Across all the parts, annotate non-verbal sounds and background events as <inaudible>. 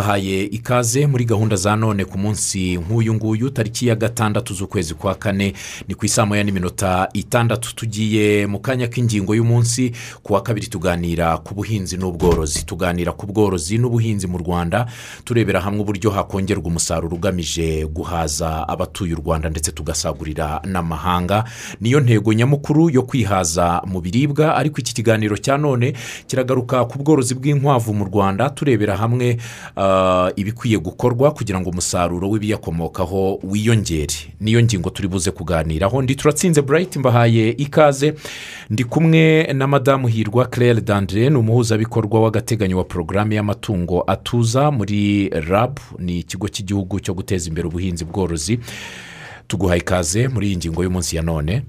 mbahaye ikaze muri gahunda za none ku munsi nk'uyu nguyu tariki ya gatandatu z'ukwezi kwa kane ni ku isaa moya n'iminota itandatu. Tugiye mu kanya k'ingingo y'umunsi ku wa kabiri tuganira ku buhinzi n'ubworozi. Tuganira ku bworozi n'ubuhinzi mu rwanda turebera hamwe uburyo hakongerwa umusaruro ugamije guhaza abatuye u rwanda ndetse tugasagurira n'amahanga. Niyo ntego nyamukuru yo kwihaza mu biribwa ariko iki kiganiro cya none kiragaruka ku bworozi bw'inkwavu mu rwanda. Turebera hamwe ah, ibikwiye gukorwa kugira ngo umusaruro w'ibiyakomokaho wiyongere. Niyo ngingo turi buze kuganiraho. Ndi turatsinze burayiti mbahaye ikaze. Ndi kumwe na madamu hirwa claire dandire ni umuhuzabikorwa w'agateganyo wa porogaramu y'amatungo atuza muri rab ni ikigo cy'igihugu cyo guteza imbere ubuhinzi bworozi. Tuguhaye ikaze muri iyi ngingo y'umunsi ya none.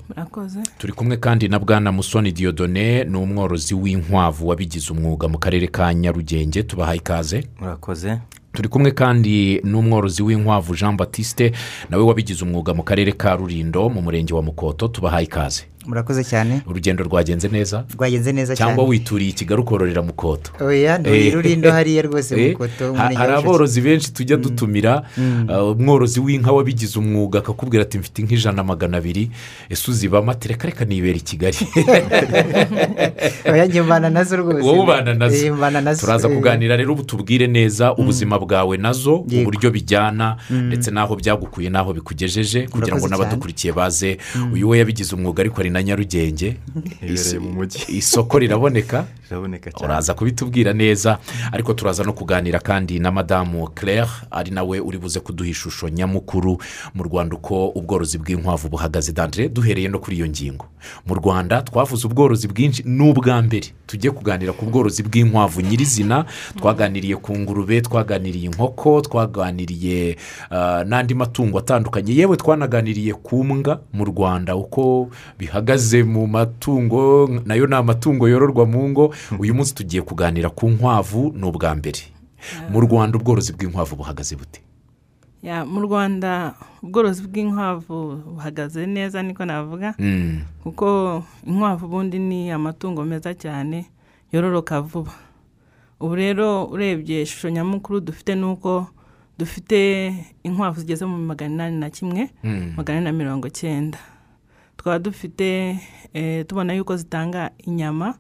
Turi kumwe kandi na bwana musoni diyodone ni umworozi w'inkwavu wabigize umwuga mu karere ka nyarugenge. Tubahaye ikaze. Murakoze. Turi kumwe kandi n'umworozi w'inkwavu jean batiste nawe wabigize umwuga mu karere ka rurindo mu murenge wa mukoto. Tubahaye ikaze. Murakoze cyane. Urugendo rwagenze neza. Rwagenze neza cyane. cyangwa wituriye i kigali ukororera mukoto oya Eh. ni rurindo hariya rwose Eh, mukoto ha- umurenge hari aborozi benshi tujya dutumira. Uh, umworozi w'inka wabigize umwuga akakubwira ati mfite nk'ijana magana abiri ese uzibamo ati reka nibera i kigali. <laughs> Oya njye mbana na zo rwose. Wowe ubana na zo. Eh, na zo. Turaza eh. kuganira rero ubu tubwire neza ubuzima bwawe na zo uburyo bijyana ndetse n'aho byagukuye n'aho bikugejeje kugira ngo n'abadukurikiye baze. Uyu we yabigize umwuga ariko ari na nyarugenge. <laughs> Isoko riraboneka. Uraza kubitubwira neza. Ariko turaza no kuganira kandi na madamu claire. Ari nawe uri buze kuduha ishusho nyamukuru mu rwanda uko ubworozi bw'inkwavu buhagaze. Dandire duhereye no kuri iyo ngingo. Mu rwanda twavuze ubworozi bwinshi ni ubwa mbere. Tujye kuganira ku bworozi bw'inkwavu nyirizina. Twaganiriye ku ngurube twaganiriye inkoko twaganiriye ah, n'andi matungo atandukanye. Yewe twanaganiriye ku mbwa mu rwanda. Uko bihagaze mu matungo na yo ni amatungo yororwa mu ngo. Uyu munsi tugiye kuganira ku nkwavu ni ubwa mbere. Mu rwanda ubworozi bw'inkwavu buhagaze bute? Ya, mu rwanda ubworozi bw'inkwavu buhagaze neza niko navuga. Mm, kuko inkwavu ubundi ni amatungo meza cyane yororoka vuba. Ubu rero urebye ishusho nyamukuru dufite ni uko dufite inkwavu zigeze mu magana inani na kimwe mm, magana ane na mirongo cyenda tukaba dufite eh, tubona yuko zitanga inyama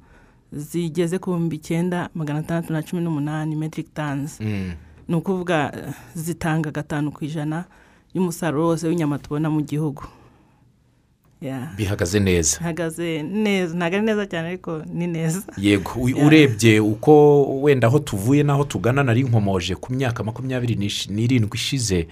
zigeze ku bihumbi icyenda magana atandatu na cumi n'umunani metric tons mm. ni ukuvuga eh, zitanga gatanu ku ijana y'umusaruro wose w'inyama tubona mu gihugu. Bihagaze neza. Bihagaze neza. Ntabwo ari neza cyane ariko ni neza. Yego. Urebye uko wenda aho tuvuye n'aho tugana nari nkomoje ku myaka makumyabiri n'irindwi ishize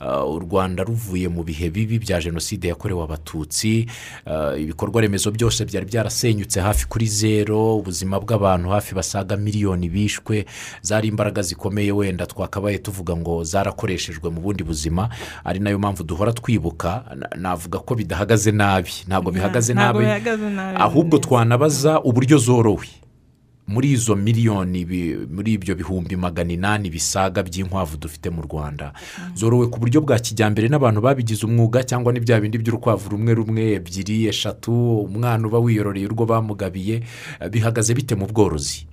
uh, u rwanda ruvuye mu bihe bibi bya jenoside yakorewe abatutsi. Uh, ibikorwa remezo byose byari byarasenyutse hafi kuri zero ubuzima bw'abantu hafi basaga miliyoni bishwe zari imbaraga zikomeye wenda twakabaye tuvuga ngo zarakoreshejwe mu bundi buzima. Ari na yo mpamvu duhora twibuka na- navuga ko bidahagaze nabi. Bihagaze Ntabwo nabi. bihagaze nabi, ahubwo twanabaza uburyo zorowe. Muri izo miliyoni muri ibyo bihumbi magana inani bisaga by'inkwavu dufite mu rwanda. Zorowe ku buryo bwa kijyambere n'abantu babigize umwuga cyangwa ni bya bindi by'urukwavu rumwe rumwe ebyiri eshatu umwana uba wiyororeye urwo bamugabiye eh, bihagaze bite mu bworozi?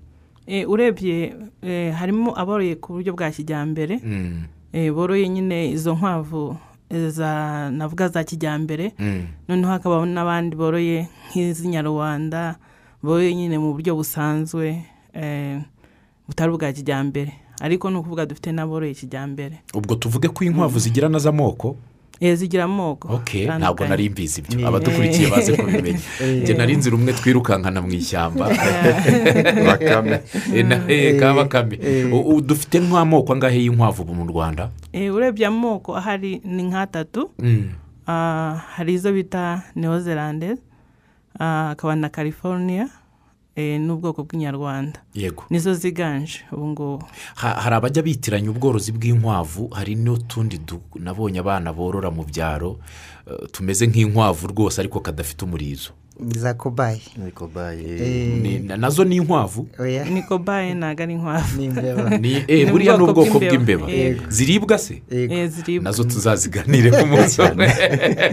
Eh, urebye eh, harimo aboroye ku buryo bwa kijyambere. Mm, eh, boroye nyine izo nkwavu navuga za kijyambere mm, noneho hakaba n'abandi boroye nk'iz'inyarwanda boroye nyine mu buryo busanzwe eh, butari ubwa kijyambere. Ariko ni ukuvuga dufite n'aboroye kijyambere. Ubwo tuvuge ko inkwavu zigira na z'amoko zigira amoko ok ntabwo nari mbizi ibyo. Ni- abadukurikiye baze kubimenya. Njye nari nzi rumwe twirukankana mu ishyamba. <laughs> <laughs> Bakame. Eh, eh, ka bakame. Eh. Dufite nk'amoko angahe y'inkwavu mu rwanda? Eh, urebye amoko ahari ni nk'atatu Mm, Ah, hari izo bita neozerande hakaba na california eh, n'ubwoko bw'inyarwanda. Yego. Nizo ziganje ubu ngubu. Ha- hari abajya bitiranya ubworozi bw'inkwavu hari n'utundi nabonye abana borora mu byaro eh, tumeze nk'inkwavu rwose ariko kadafite umurizo. Za kobayi ariko baye Eh, Ni- na- na zo ni inkwavu. Oya ni kobaye ntabwo ari inkwavu. Ni imbeba. <laughs> Ni eh, buriya ni ubwoko ubwoko bw'imbeba. Yego. ziribwa se. Eh, na zo tuzaziganire ku munsi umwe.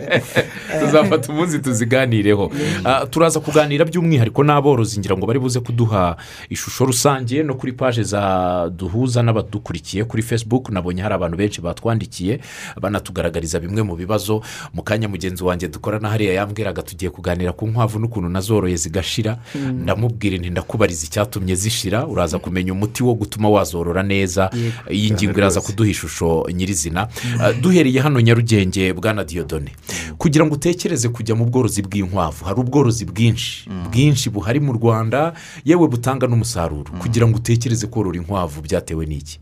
<laughs> tuzafata umunsi tuziganireho. Ah, turaza kuganira by'umwihariko n'aborozi ngira ngo bari buze kuduha ishusho rusange no kuri paje za duhuza n'abadukurikiye kuri facebook. Nabonye hari abantu benshi batwandikiye banatugaragariza bimwe mu bibazo mu kanya mugenzi wanjye dukorana hariya yambwiraga tugiye kuganira ku nkwavu n'ukuntu nazoroye zigashira ndamubwira nti ndakubariza icyatumye zishira. Uraza kumenya umuti wo gutuma wazorora neza. Iyi ngingo iraza kuduha ishusho nyirizina. Ah, duhereye hano nyarugenge bwana diyodone kugira ngo utekereze kujya mu bworozi bw'inkwavu hari ubworozi bwinshi. Bwinshi buhari mu rwanda yewe butanga n'umusaruro. Kugira ngo utekereze korora inkwavu byatewe n'iki?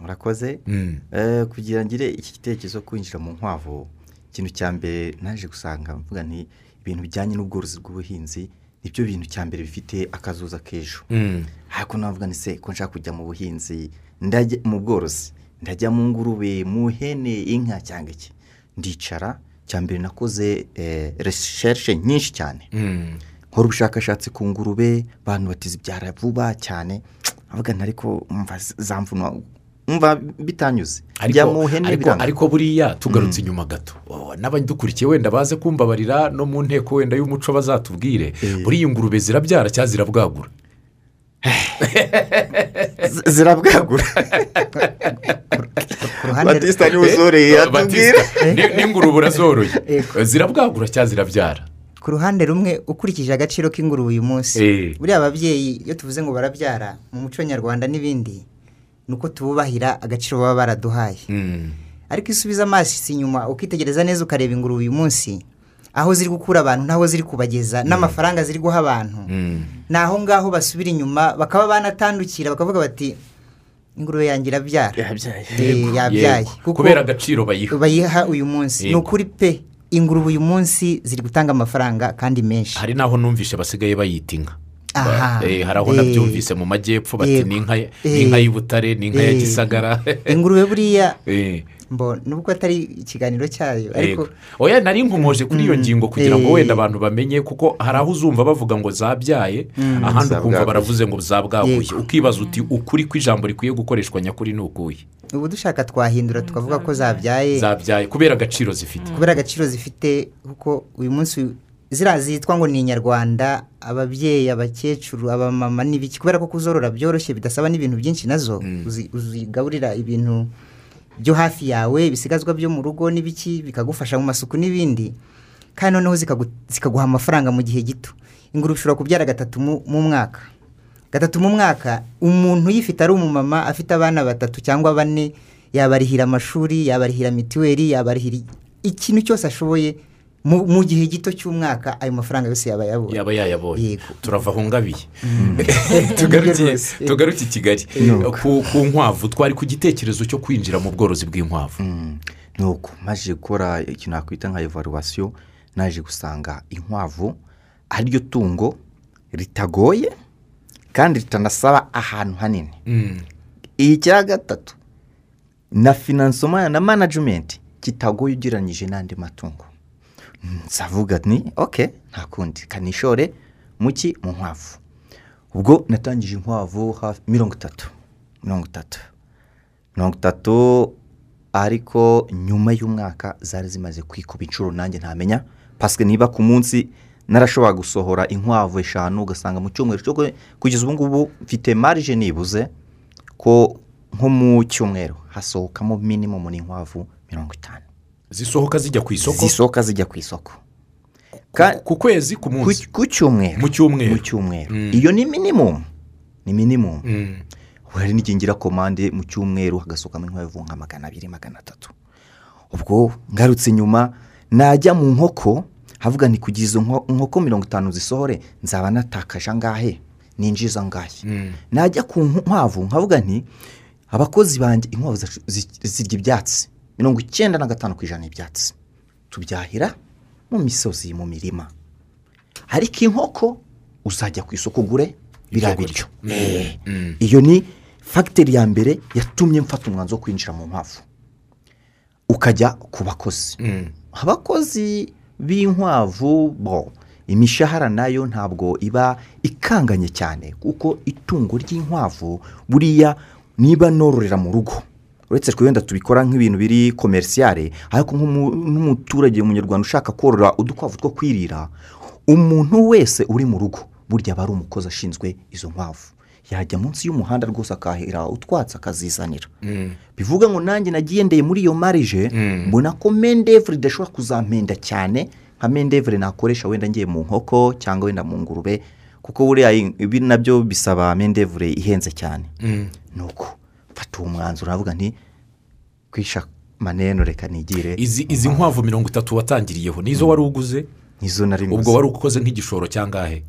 Murakoze. Eh, kugira ngire iki gitekerezo kwinjira mu nkwavu ikintu cya mbere naje gusanga mvuga nti ibintu bijyanye n'ubworozi bw'ubuhinzi ni byo bintu cya mbere bifite akazuza k'ejo Mm. ariko navuga ni se ko nshaka kujya mu buhinzi ndajya mu bworozi ndajya mu ngurube mu hene inka cyangwa iki ndicara cya mbere nakoze resherishe nyinshi cyane Mm. nkora ubushakashatsi ku ngurube abantu batizibyara vuba cyane avuga ariko mva zamvuna mva bitanyuze. Njya mu hene ariko, biranga. ariko buriya tugarutse inyuma gato. Oh, n'abadukurikiye wenda baze kumbabarira no mu nteko wenda y'umuco bazatubwire. Buriya ingurube zirabyara cyangwa zirabwagura. Zirabwagura. Batista ni we uzoreye Eh, yatubwira. N'ingurube urazoroye. Zirabwagura cyangwa zirabyara. Ku ruhande rumwe ukurikije agaciro k'ingurube uyu munsi. Eh. buriya ababyeyi iyo tuvuze ngo barabyara mu muco nyarwanda n'ibindi ni uko tububahira agaciro baba baraduhaye. Mm. ariko iyo usubiza amaso inyuma ukitegereza neza ukareba ingurube uyu munsi aho ziri gukura abantu n'aho ziri kubageza n'amafaranga ziri guha abantu. Mm. ni aho ngaho basubira inyuma bakaba banatandukira bakavuga bati ingurube yanjye irabyara. Yabyaye. Eh, kubera agaciro bayiha. bayiha uyu munsi. Ni ukuri pe ingurube uyu munsi ziri gutanga amafaranga kandi menshi. Hari n'aho numvishe basigaye bayita inka. Hari aho Eh. nabyumvise mu majyepfo bati ni inka Eh. ni inka y'ibutare ni inka ya Eh. gisagara. <laughs> Ingurube buriya. <laughs> Eh. mbo nubwo atari ikiganiro cyayo ariko oya nari nkomoje kuri iyo ngingo kugira ngo Eh. wenda abantu bamenye kuko hari aho uzumva bavuga ngo zabyaye ahandi ukumva baravuze ngo zabwaguye. Ukibaza uti ukuri kw'ijambo rikwiye gukoreshwa nyakuri ni ukuye ubu dushaka twahindura tukavuga ko zabyaye. Zabyaye kubera agaciro zifite. Kubera agaciro zifite kuko uyu munsi ziriya zitwa ngo ni inyarwanda ababyeyi abakecuru abamama n'ibiki? Kubera ko kuzorora byoroshye bidasaba n'ibintu byinshi na zo. Uzi- uzigaburira ibintu byo hafi yawe ibisigazwa byo mu rugo n'ibiki bikagufasha mu masuku n'ibindi. Kandi noneho zikagu- zikaguha amafaranga mu gihe gito. Ingurube ushobora kubyara gatatu mu mu mwaka. Gatatu mu mwaka umuntu uyifite ari umumama afite abana batatu cyangwa bane yabarihira amashuri yabarihira mituweli yabarihira ikintu cyose ashoboye mu gihe gito cy'umwaka ayo mafaranga yose yaba yabonye. Yaba yayabonye. Turava aho ngabiye. <laughs> Rwose. tugaruke i kigali. Ku nkwavu twari ku gitekerezo cyo kwinjira mu bworozi bw'inkwavu. Ni uko maze gukora ikintu nakwita nka evaluwasiyo naje gusanga inkwavu ari ryo tungo ritagoye kandi ritanasaba ahantu hanini. Mm. icya gatatu na finansoma na manajimenti kitagoye ugereranyije n'andi matungo. Nsavuga ni oke nta kundi. Kanishore muki? Mu nkwavu. Ubwo natangije inkwavu mirongo itatu mirongo itatu. Mirongo itatu ariko nyuma y'umwaka zari zimaze kwikuba inshuro nanjye ntamenya. Pasike niba ku munsi narashobora gusohora inkwavu eshanu ugasanga mu cyumweru cyo kugeza ubu ngubu mfite marije nibuze ko nko mu cyumweru hasohokamo minimumu n'inkwavu mirongo itanu. Zisohoka zijya ku isoko? Zisohoka zijya ku isoko. Ku kwezi ku munsi? ku cyumweru. Mu cyumweru. mu cyumweru. Mm. iyo ni minimumu ni minimumu Mm. hari n'igihe komande mu cyumweru hagasohokamo inkwavu nka magana abiri magana atatu. Ubwo ngarutse nyuma najya mu nkoko havuga ni kugira nkoko mirongo itanu zisohore nzaba natakaje angahe? Ninjiza angahe? Mm. najya ku nkwavu nkavuga nti abakozi banjye inkwavu zirya ibyatsi. Mirongo icyenda na gatanu ku ijana ibyatsi tubyahira mu misozi mu mirima ariko inkoko uzajya ku isoko ugure biriya biryo. Eh, Mm. iyo ni fagiteri ya mbere yatumye mfata umwanzuro wo kwinjira mu nkwavu ukajya ku bakozi Mm. abakozi b'inkwavu bo imishahara na yo ntabwo iba ikanganye cyane kuko itungo ry'inkwavu buriya niba nororera mu rugo uretse twe wenda tubikora nk'ibintu biri komerisiyare ariko nk'umu- nk'umuturage umunyarwanda ushaka korora udukwavu two kwirira umuntu wese uri mu rugo burya aba ari umukozi ashinzwe izo nkwavu. Yajya munsi y'umuhanda rwose akahira utwatsi akazizanira. Bivuga ngo nanjye nagiye ndeye muri iyo marije mbona ko mendevure idashobora kuzampenda cyane nka mendevure nakoresha wenda ngiye mu nkoko cyangwa wenda mu ngurube kuko buriya ibi na byo bisaba mendevure ihenze cyane. Nuko mfata uwo mwanzuro navuga nti kwisha maneno reka nigire izi nkwavu mirongo itatu watangiriyeho nizo wari uguze? Nizo nari ubwo wari ukoze nk'igishoro cyangahe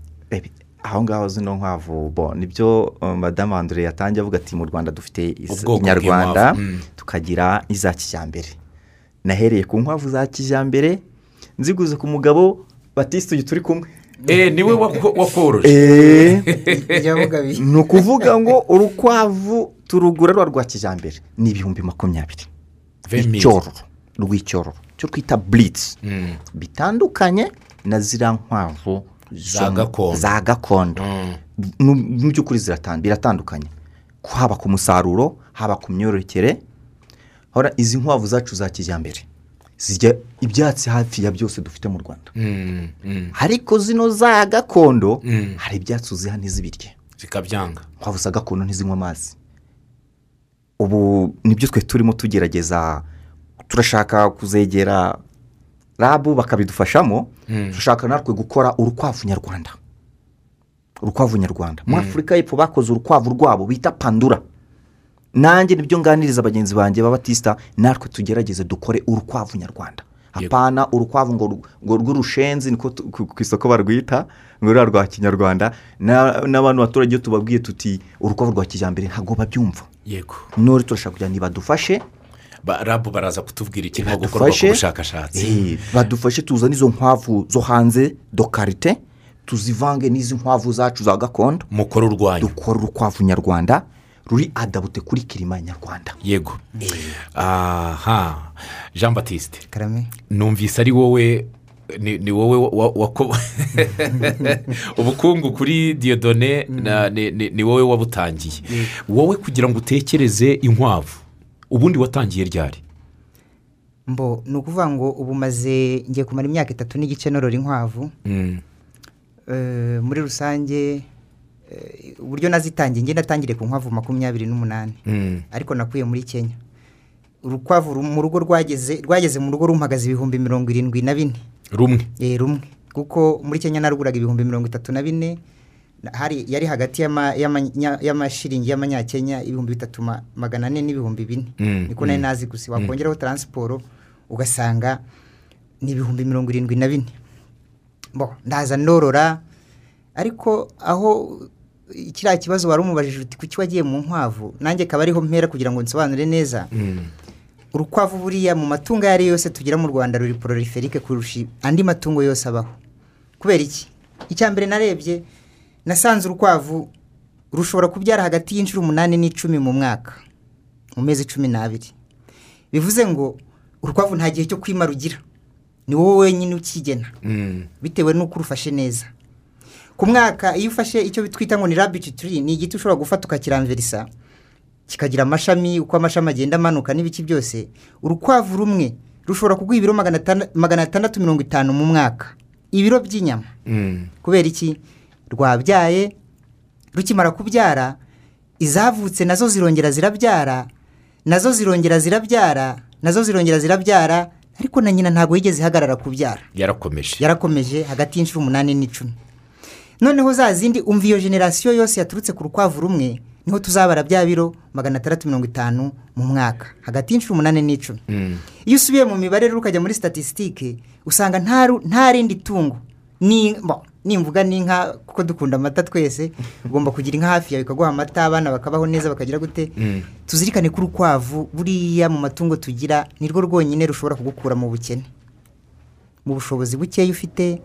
aho ngaho zino nkwavu bo ni byo uh, madamu andure yatangiye avuga ati mu rwanda dufite inyarwanda mm. tukagira iza kijyambere. Nahereye ku nkwavu za kijyambere nziguze ku mugabo batiste uyu turi kumwe. Eee ni we wako- wakoroje eee byavuga <laughs> bi ni ukuvuga ngo urukwavu turugura rwa rwa kijyambere ni ibihumbi makumyabiri. Icyororo rw'icyororo cyo twita buritsi bitandukanye na ziriya nkwavu Za gakondo. za gakondo. Mu by'ukuri biratandukanye. Haba ku musaruro haba ku myororokere. Izi nkwavu zacu za kijyambere zirya ibyatsi hafi ya byose dufite mu rwanda. Mm, mm. ariko zino za gakondo Mm. hari ibyatsi uziha ntizibirye. Zikabyanga. Nkwavu za gakondo ntizinywa amazi. Ubu ni byo twe turimo tugerageza turashaka kuzegera rabu bakabidufashamo turashaka natwe gukora urukwavu nyarwanda. Urukwavu nyarwanda. Muri afurika y'epfo bakoze urukwavu rwabo bita pandura nanjye ni byo nganiriza bagenzi banjye b'abatisita natwe tugerageze dukore urukwavu nyarwanda. Hapana urukwavu ngo ru- ngo rw'urushenzi niko ku isoko barwita ngo ruriya rwa kinyarwanda. Na- n'abantu baturage iyo tubabwiye tuti urukwavu rwa kijyambere ntabwo babyumva. Yego. None turashaka kugira ngo nibadufashe Ba- rabu baraza kutubwira ikirimo gukorwa ku badufashe bushakashatsi? Eh, badufashe tuzane izo nkwavu zo hanze do karite tuzivange n'izi nkwavu zacu za gakondo. Mukora urwanyu. Dukora urukwavu nyarwanda. Ruri adabute kuri kirima nyarwanda. Yego. Aha. Jean batiste karame? Numvise ari wowe ni wowe <laughs> ubukungu kuri diyodone na- ni- wowe wabutangiye. Wowe kugira ngo utekereze inkwavu ubundi watangiye ryari? Mbo ni ukuvuga ngo ubu maze ngiye kumara imyaka itatu n'igice norora inkwavu. Mm, Eh, muri rusange uburyo nazitangiye ngenda natangire ku nkwavu makumyabiri n'umunani. Mm, ariko nakuye muri kenya. Urukwavu ru- mu rugo rwageze rwageze mu rugo rumpagaze ibihumbi mirongo irindwi na bine. Rumwe? Eh, rumwe. Kuko muri kenya naruguraga ibihumbi mirongo itatu na bine. Hari yari hagati y'amashiringi y'amanyakenya ibihumbi bitatu ma- magana ane n'ibihumbi bine. Mm, niko nari nazi gusa. Wakongeraho taransiporo ugasanga ni ibihumbi mirongo irindwi na bine. Ndaza ndorora. Ariko aho kiriya kibazo wari umubajije uti kuki wagiye mu nkwavu? Nanjye akaba ariho mpera kugira ngo nsobanure neza. Mm, urukwavu buriya mu matungo ayo ari yo yose tugira mu rwanda ruri pororiferike kurusha andi matungo yose abaho. Kubera iki? Icya mbere narebye nasanze urukwavu rushobora kubyara hagati y'inshuro umunani n'icumi mu mwaka mu mezi cumi n'abiri. Bivuze ngo urukwavu nta gihe cyo kwima rugira. Ni wowe wenyine ukigena. Mm, bitewe n'uko urufashe neza. Ku mwaka iyo ufashe icyo twita ngo ni rabici turi ni igiti ushobora gufata ukakiramverisa kikagira amashami uko amashami agenda amanuka n'ibiki byose urukwavu rumwe rushobora kuguha ibiro magana atandatu mirongo itanu mu mwaka. Ibiro by'inyama. Mm, kubera iki? Rwabyaye rukimara kubyara izavutse na zo zirongera zirabyara na zo zirongera zirabyara na zo zirongera zirabyara ariko na nyina ntabwo yigeze ihagarara kubyara. Yarakomeje. Yarakomeje hagati y'inshuro umunani n'icumi. Noneho za zindi umva iyo generasiyo yose yaturutse ku rukwavu rumwe ni ho tuzabara bya biro magana atandatu mirongo itanu mu mwaka hagati y'inshuro umunani n'icumi. Mm, iyo usubiye mu mibare rero ukajya muri statisitike usanga nta rindi tungo nimvuga n'inka kuko dukunda amata twese ugomba kugira inka hafi yawe ikaguha amata abana bakabaho neza bakagira gute. Mm, tuzirikane ko urukwavu buriya mu matungo tugira nirwo rwonyine rushobora kugukura mu bukene. Mu bushobozi bukeya ufite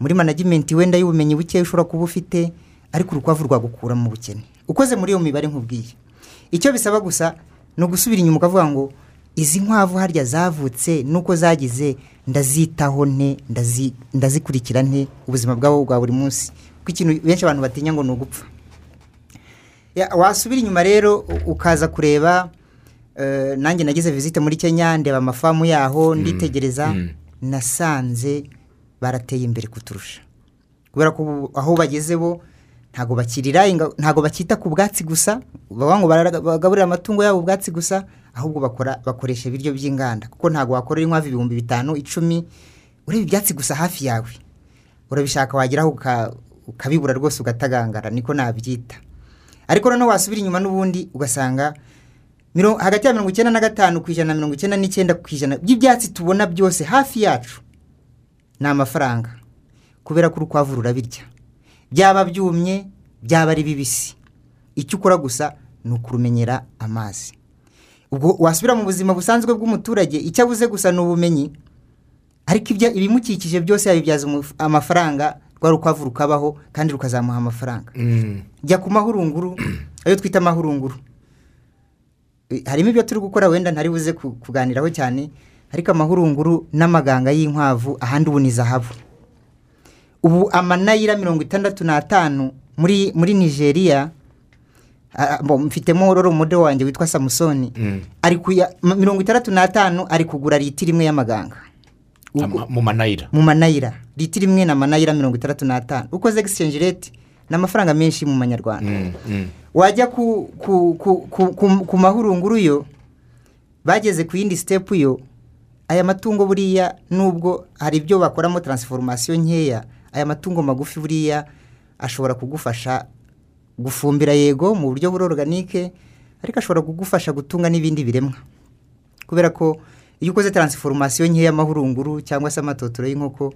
muri managimenti wenda y'ubumenyi bukeya ushobora kuba ufite ariko urukwavu rwagukura mu bukene. Ukoze muri iyo mibare nkubwiye icyo bisaba gusa ni ugusubira inyuma ukavuga ngo izi nkwavu harya zavutse nuko zagize ndazitaho nte ndazi- ndazikurikira nte ubuzima bwabo bwa buri munsi. Kuko ikintu benshi abantu batinya ngo ni ugupfa. Wasubira inyuma rero ukaza kureba eh, nanjye nagize visite muri kenya ndeba amafamu yaho nditegereza mm. nasanze barateye imbere kuturusha. Kubera ko aho bageze bo ntabwo bakirira ntabwo bakita ku bwatsi gusa baba ngo bagaburira amatungo yabo ubwatsi gusa ahubwo bakora bakoresha ibiryo by'inganda. Kuko ntabwo wakorera inkwavu ibihumbi bitanu icumi ureba ibyatsi gusa hafi yawe. Urabishaka wageraho uka- ukabibura rwose ugatagangara niko nabyita. Ariko noneho wasubira inyuma n'ubundi ugasanga hagati ya mirongo icyenda na gatanu ku ijana na mirongo icyenda n'icyenda ku ijana by'ibyatsi tubona byose hafi yacu ni amafaranga kubera ko urukwavu rurabirya byaba byumye byaba ari bibisi. Icyo ukora gusa ni ukurumenyera amazi. Ubwo wasubira mu buzima busanzwe bw'umuturage icyo abuze gusa ni ubumenyi. Ariko ibyo ibimukikije byose yabibyaza amafaranga rwa rukwavu rukabaho kandi rukazamuha amafaranga. Mm. jya ku mahurunguru <clears throat> ayo twita amahurunguru harimo ibyo turi gukora wenda ntari buze ku- kuganiraho cyane. Ariko amahurunguru n'amaganga y'inkwavu ahandi ubu ni zahabu. Ubu amanayira mirongo itandatu n'atanu muri muri nigeria mfitemo roro umode wanjye witwa samusoni. Mm. mirongo itandatu n'atanu ari kugura litiro imwe y'amaganga. Mu manayira? Mu manayira. Litiro imwe na manayira mirongo itandatu n'atanu. Ukoze exchange rate ni amafaranga menshi mu manyarwanda. Mm, mm. wajya ku, ku, ku, ku, ku, ku mahurunguru yo bageze ku yindi step yo aya matungo buriya nubwo hari ibyo bakoramo transformation nkeya aya matungo magufi buriya ashobora kugufasha gufumbira yego mu buryo buri organique ariko ashobora kugufasha gutunga n'ibindi biremwa. Kubera ko iyo ukoze transformation nkeya y'amahurunguru cyangwa se amatotoro y'inkoko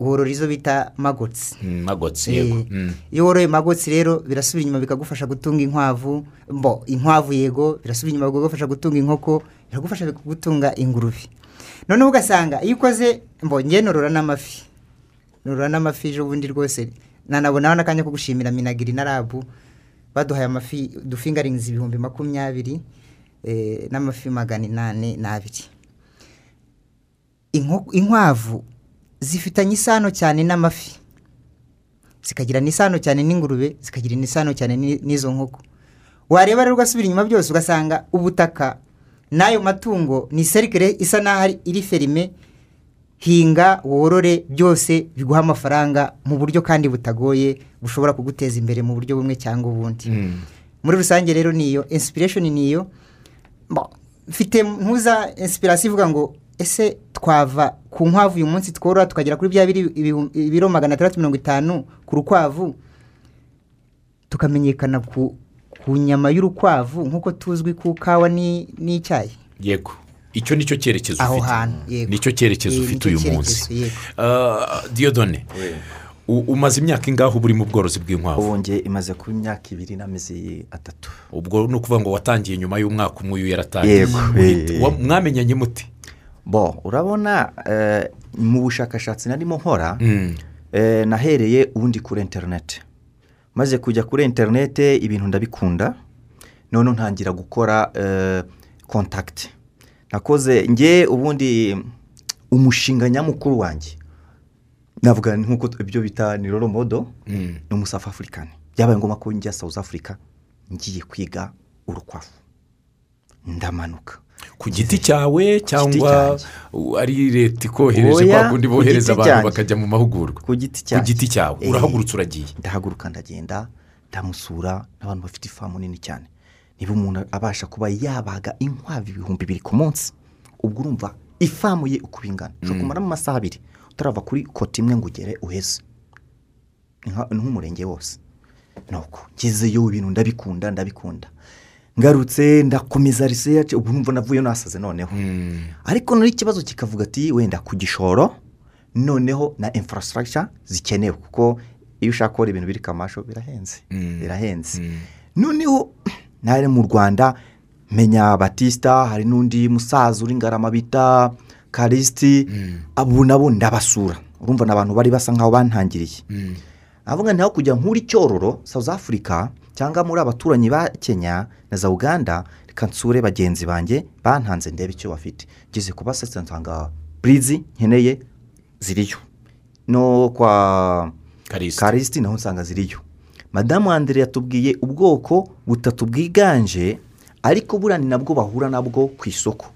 worora izo bita magotsi Mm, magotsi yego. Eh, Mm. iyo woroye magotsi rero birasubira inyuma bikagufasha gutunga inkwavu mbo inkwavu yego birasubira inyuma bikagufasha gutunga inkoko biragufasha gutunga ingurube. Noneho ugasanga iyo ukoze mbo nge norora n'amafi. Norora n'amafi ejo bundi rwose. Nanabonaho n'akanya ko gushimira minagiri na rabu. Baduhaye amafi dufingaringiza ibihumbi makumyabiri eh, n'amafi magana inani n'abiri. Inkwavu zifitanye isano cyane n'amafi. Zikagira n'isano cyane n'ingurube zikagira n'isano cyane ni- n'izo nkoko. Wareba rero ugasubira inyuma byose ugasanga ubutaka n'ayo matungo ni serikire isa n'aho iri ferime hinga worore byose biguha amafaranga mu buryo kandi butagoye bushobora kuguteza imbere mu buryo bumwe cyangwa ubundi Mm. muri rusange rero niyo inspiration niyo mfite ntuza inspiration ivuga ngo ese twava ku nkwavu uyu munsi tworora tukagera kuri bya ibiro magana atandatu mirongo itanu ku rukwavu tukamenyekana ku, ku nyama y'urukwavu nk'uko tuzwi ku kawa ni- n'icyayi yego. Icyo ni cyo cyerekezo aho ufite. hantu yego. Nicyo cyerekezo ufite uyu munsi. cyerekezo. Ah, diyodone umaze imyaka ingaho uba uri mu bworozi bw'inkwavu? Ubu imaze kuba imyaka ibiri n'amezi atatu. Ubwo ni ukuvuga ngo watangiye nyuma y'umwaka umwe uyu yaratangiye. Mwamenyanye muti? Bo urabona eh, mu bushakashatsi narimo nkora Mm. eh, nahereye ubundi kuri interineti maze kujya kuri interineti ibintu ndabikunda. Noneho ntangira gukora eh, kontakiti nakoze nge ubundi umushinga nyamukuru wanjye. Navuga nk'uko ibyo bita ni roro modo Mm. ni umusafu afurikani byabaye ngombwa ko njya South Africa ngiye kwiga urukwavu. Ndamanuka. Ku giti cyawe cyangwa ari leta ikohereje kwa kundi ku bohereza abantu bakajya mu mahugurwa. Ku giti cyawe. Eh, urahagurutse uragiye. ndahaguruka ndagenda ndamusura n'abantu bafite ifamu nini cyane. Niba umuntu abasha kuba yabaga inkwavu ibihumbi bibiri ku munsi ubwo urumva ifamu ye uko bingana ushobora kumaramo amasaha abiri utarava kuri koti imwe ngo ugere uheze. Nk'umurenge wose. Nuko ngezeyo ibintu ndabikunda ndabikunda. Ngarutse ndakomeza riseyace ubu numva navuye nasaze noneho Mm. ariko noneho ikibazo kikavuga ati wenda ku gishoro noneho na infrastructure zikenewe kuko iyo ushaka gukora ibintu biri kamasho birahenze Mm. birahenze Mm. noneho nari mu rwanda menya batisita hari n'undi musaza uri ngarama bita karisiti abo nabo ndabasura urumva ni abantu bari basa nkaho bantangiriye Mm. avuga ntaho kujya nk'uri cyororo south africa cyangwa muri abaturanyi ba kenya na za uganda reka nsure bagenzi banjye bantanze ndebe icyo bafite. Ngeze ku basetse nsanga burizi nkeneye ziriyo. No kwa karisiti naho nsanga ziriyo. Madamu Andre yatubwiye ubwoko butatu bwiganje ariko buriya ni nabwo bahura nabwo ku isoko.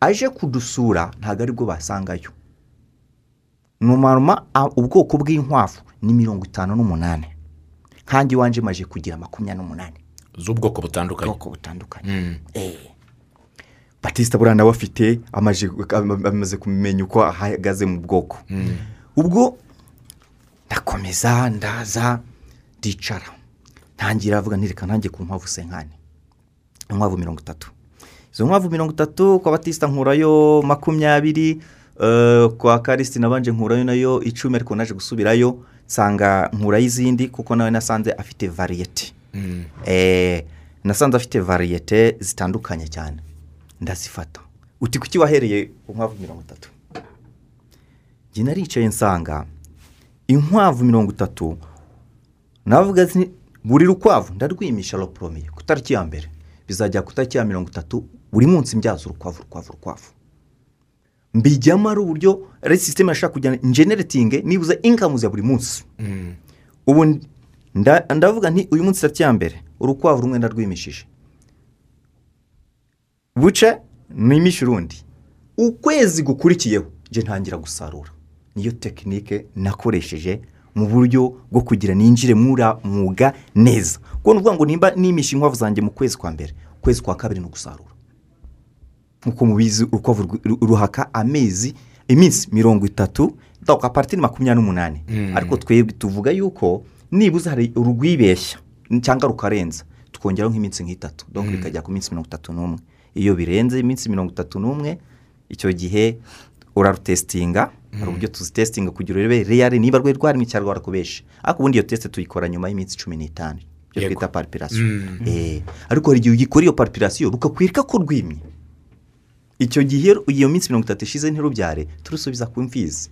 Aje kudusura ntabwo ari bwo basangayo. Numaruma ubwoko bw'inkwavu ni mirongo itanu n'umunani. Nkange iwanjye maje kugira makumyabiri n'umunani. Z'ubwoko butandukanye. Ubwoko butandukanye. Mm. Eh. batista buriya nawe afite amaje amaze kumenya uko ahagaze mu bwoko. Ubwo ndakomeza ndaza ndicara. Ntangira avuga ntireka ntange ku nkwavu senkani inkwavu mirongo itatu. Izo nkwavu mirongo itatu kwa batista nkurayo makumyabiri eh, kwa karisiti nabanje nkurayo na yo icumi ariko naje gusubirayo. Nsanga nkurayo izindi kuko nawe nasanze afite variyete Mm. Eh, nasanze afite variyete zitandukanye cyane. Ndazifata. Uti kuki wahereye ku nkwavu mirongo itatu? Njye naricaye nsanga inkwavu mirongo itatu navuga buri rukwavu ndarwimisha roporomeye ku itariki ya mbere. Bizajya ku itariki ya mirongo itatu buri munsi mbyaza urukwavu urukwavu urukwavu. Mbijyamo ari uburyo ari sisiteme yashaka kujyana injeneretinge nibuze inkamu za buri munsi. Mm. ubu nda- ndavuga nti uyu munsi tariki ya mbere urukwavu rumwe ndarwimishije. Buce nimishe urundi. Ukwezi gukurikiyeho nje ntangira gusarura. Niyo tekinike nakoresheje mu buryo bwo kugira ninjire muri mwuga neza. Kuko ni ukuvuga ngo nimba nimisha inkwavu zanjye mu kwezi kwa mbere ukwezi kwa kabiri ni ugusarura. Nk'uko mubizi urukwavu ruhaka amezi iminsi mirongo itatu donc a partir makumyabiri n'umunani. Ariko twebwe tuvuga yuko nibuze hari urwibeshya cyangwa rukarenza tukongeraho nk'iminsi nk'itatu. Donc bikajya ku minsi mirongo itatu n'umwe. Iyo birenze iminsi mirongo itatu n'umwe icyo gihe urarutesitinga hari uburyo tuzitesitinga kugira urebe reyari niba rwari rwarimo cyangwa rwarakubeshe ariko ubundi iyo tesite tuyikora nyuma y'iminsi cumi n'itanu ibyo twita paripirasiyo Eh, ariko hari igihe ugikora iyo paripirasiyo rukakwereka ko rwimye. Icyo gihe iyo minsi mirongo itatu ishize ntirubyare turusubiza ku mfizi.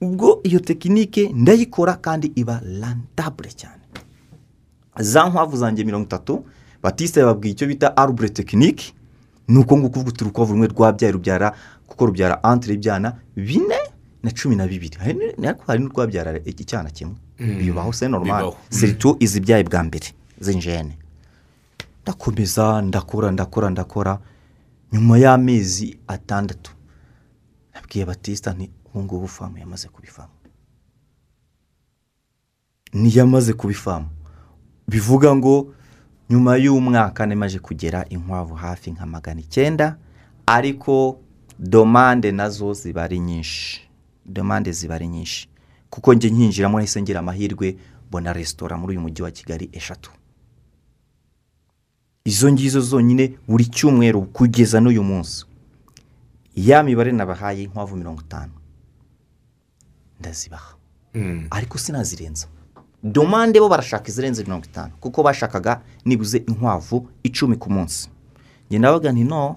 Ubwo iyo tekinike ndayikora kandi iba rantabure cyane. Za nkwavu zanjye mirongo itatu batiste yababwiye icyo bita arubure tekinike ni uko nguko uvuga uti urukwavu rumwe rwabyaye rubyara kuko rubyara antire ibyana bine na cumi na bibiri. Ariko hari n'urwabyara icyana kimwe. Bibaho se normal. Bibaho. siritu izibyaye bwa mbere. Z'injene ndakomeza ndakora ndakora ndakora. Nyuma y'amezi atandatu nabwiye batista nti ubu ngubu famu yamaze kubifamu. Ntiyamaze kubifamu. Bivuga ngo nyuma y'umwaka nemaje kugera inkwavu hafi nka magana icyenda ariko domande na zo ziba ari nyinshi. Domande ziba ari nyinshi. Kuko njye nkinjiramo nahise ngira amahirwe mbona resitora muri uyu mujyi wa kigali eshatu. Izo ngizo zonyine buri cyumweru kugeza n'uyu munsi. Ya mibare nabahaye inkwavu mirongo itanu. Ndazibaha. Mm. ariko sinazirenza. Domande bo barashaka izirenze mirongo itanu. Kuko bashakaga nibuze inkwavu icumi ku munsi. Njye nabaga nti no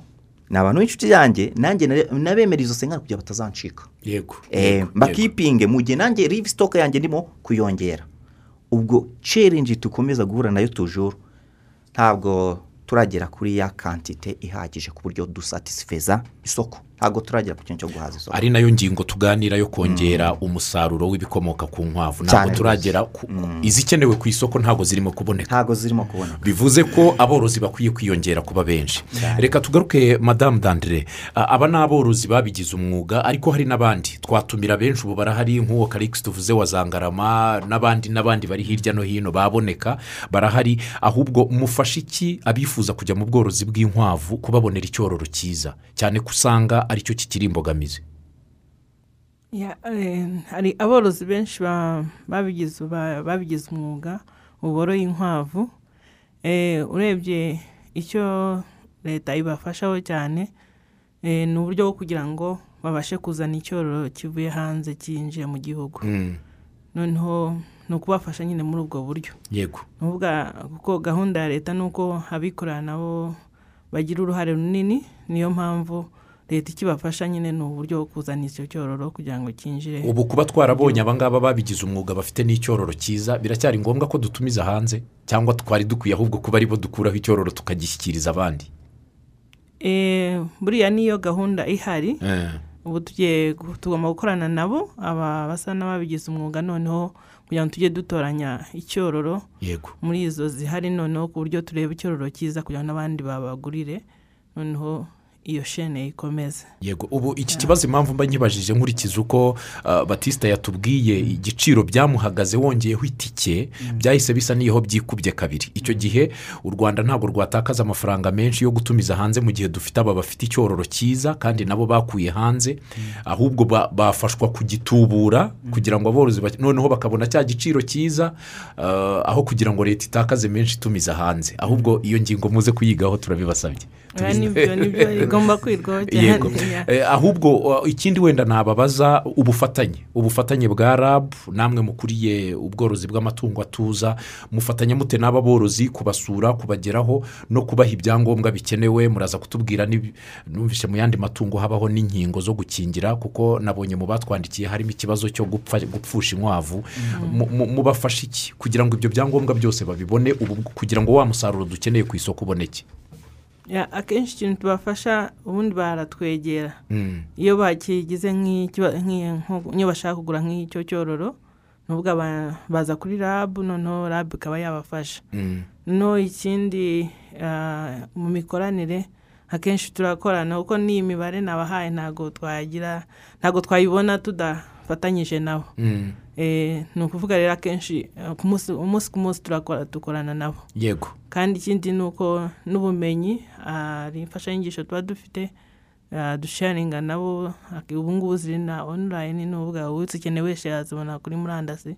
ni abantu b'inshuti yanjye. Nanjye nabemera izo senkari kugira batazancika. Yego Eh, yego, mbakipinge mu gihe nanjye rive sitoke yanjye ndimo kuyongera. Ubwo challenge dukomeza guhura na yo tujuru ntabwo turagera kuri ya kantite ihagije ku buryo dusatisifeza isoko. Ntabwo turagera ku kintu cyo guhaza isoko ari na yo ngingo tuganira yo kongera umusaruro w'ibikomoka ku nkwavu. Ntabwo turagera ku izikenewe ku isoko ntabwo zirimo kuboneka. Ntabwo zirimo kuboneka. Bivuze ko aborozi bakwiye kwiyongera kuba benshi. Reka tugaruke madamu dandire aba ni aborozi babigize umwuga ariko hari n'abandi. Twatumira benshi ubu barahari nk'uwo karikisi tuvuze wa zangarama n'abandi n'abandi bari hirya no hino baboneka. Barahari ahubwo mufashe iki abifuza kujya mu bworozi bw'inkwavu kubabonera icyororo cyiza? Cyane ko usanga ari cyo kikiri imbogamizi. Ya, eh, hari aborozi benshi ba- babigize ba- babigize umwuga ubu boroye inkwavu. Eh, urebye icyo leta ibafashaho cyane eh, ni uburyo bwo kugira ngo babashe kuzana icyororo kivuye hanze cyinjiye mu gihugu. Mm, noneho ni ukubafasha nyine muri ubwo buryo. Yego. Kuko gahunda ya leta ni uko abikorera nabo bagira uruhare runini niyo mpamvu leta ikibafasha nyine ni uburyo bwo kuzana icyo cyororo kugira ngo cyinjire ubu kuba twarabonye abangaba babigize umwuga bafite n'icyororo cyiza biracyari ngombwa ko dutumiza hanze cyangwa twari dukwiye ahubwo kuba ari bo dukuraho icyororo tukagishyikiriza abandi. Eh, buriya niyo gahunda ihari. Eh, ubu tugiye tugomba gukorana nabo aba basa n'ababigize umwuga noneho kugira ngo tujye dutoranya icyororo yego. muri izo zihari noneho ku buryo tureba icyororo cyiza kugira ngo n'abandi babagurire. Noneho iyo shene ikomeze. Yego ubu iki kibazo impamvu mba nkibajije nkurikiza uko uh, batisita yatubwiye igiciro byamuhagaze wongeyeho itike byahise bisa n'iho byikubye kabiri. Icyo gihe u rwanda ntabwo rwatakaza amafaranga menshi yo gutumiza hanze mu gihe dufite aba bafite icyororo cyiza kandi nabo bakuye hanze ahubwo ba- bafashwa kugitubura kugira ngo aborozi noneho bakabona cya giciro cyiza uh, aho kugira ngo leta itakaze menshi itumiza hanze. Ahubwo iyo ngingo muze kuyigaho turabibasabye. Ni byo ni byo <laughs> igomba kwirwaho Eh, ahubwo ikindi wenda nababaza ubufatanye. Ubufatanye bwa rab namwe mukuriye ubworozi bw'amatungo atuza. Mufatanya mute n'aba borozi kubasura kubageraho no kubaha ibyangombwa bikenewe. Muraza kutubwira numvise mu yandi matungo habaho n'inkingo zo gukingira kuko nabonye mu batwandikiye harimo ikibazo cyo gupfusha inkwavu. Mu- mubafasha iki? Kugira ngo ibyo byangombwa byose babibone ubu kugira ngo wa musaruro dukeneye ku isoko uboneke akenshi ikintu tubafasha ubundi baratwegera Mm. iyo bakigize nk'iyo bashaka kugura nk'icyo cyororo nubwo baza kuri rabu noneho rabu ikaba yabafasha Mm. no ikindi ah, mu mikoranire akenshi turakorana kuko n'iyi mibare nabahaye ntabwo twagira ntabwo twayibona tudafatanyije nabo Mm. Eh, ni ukuvuga rero akenshi eh, ku munsi umunsi ku munsi turakora dukorana nabo. Yego. Kandi ikindi ni uko n'ubumenyi hari imfashanyigisho tuba dufite ah, dusharinga nabo ubu ngubu ziri na onurayini ni ukuvuga uwitse ukeneye wese yazibona kuri murandasi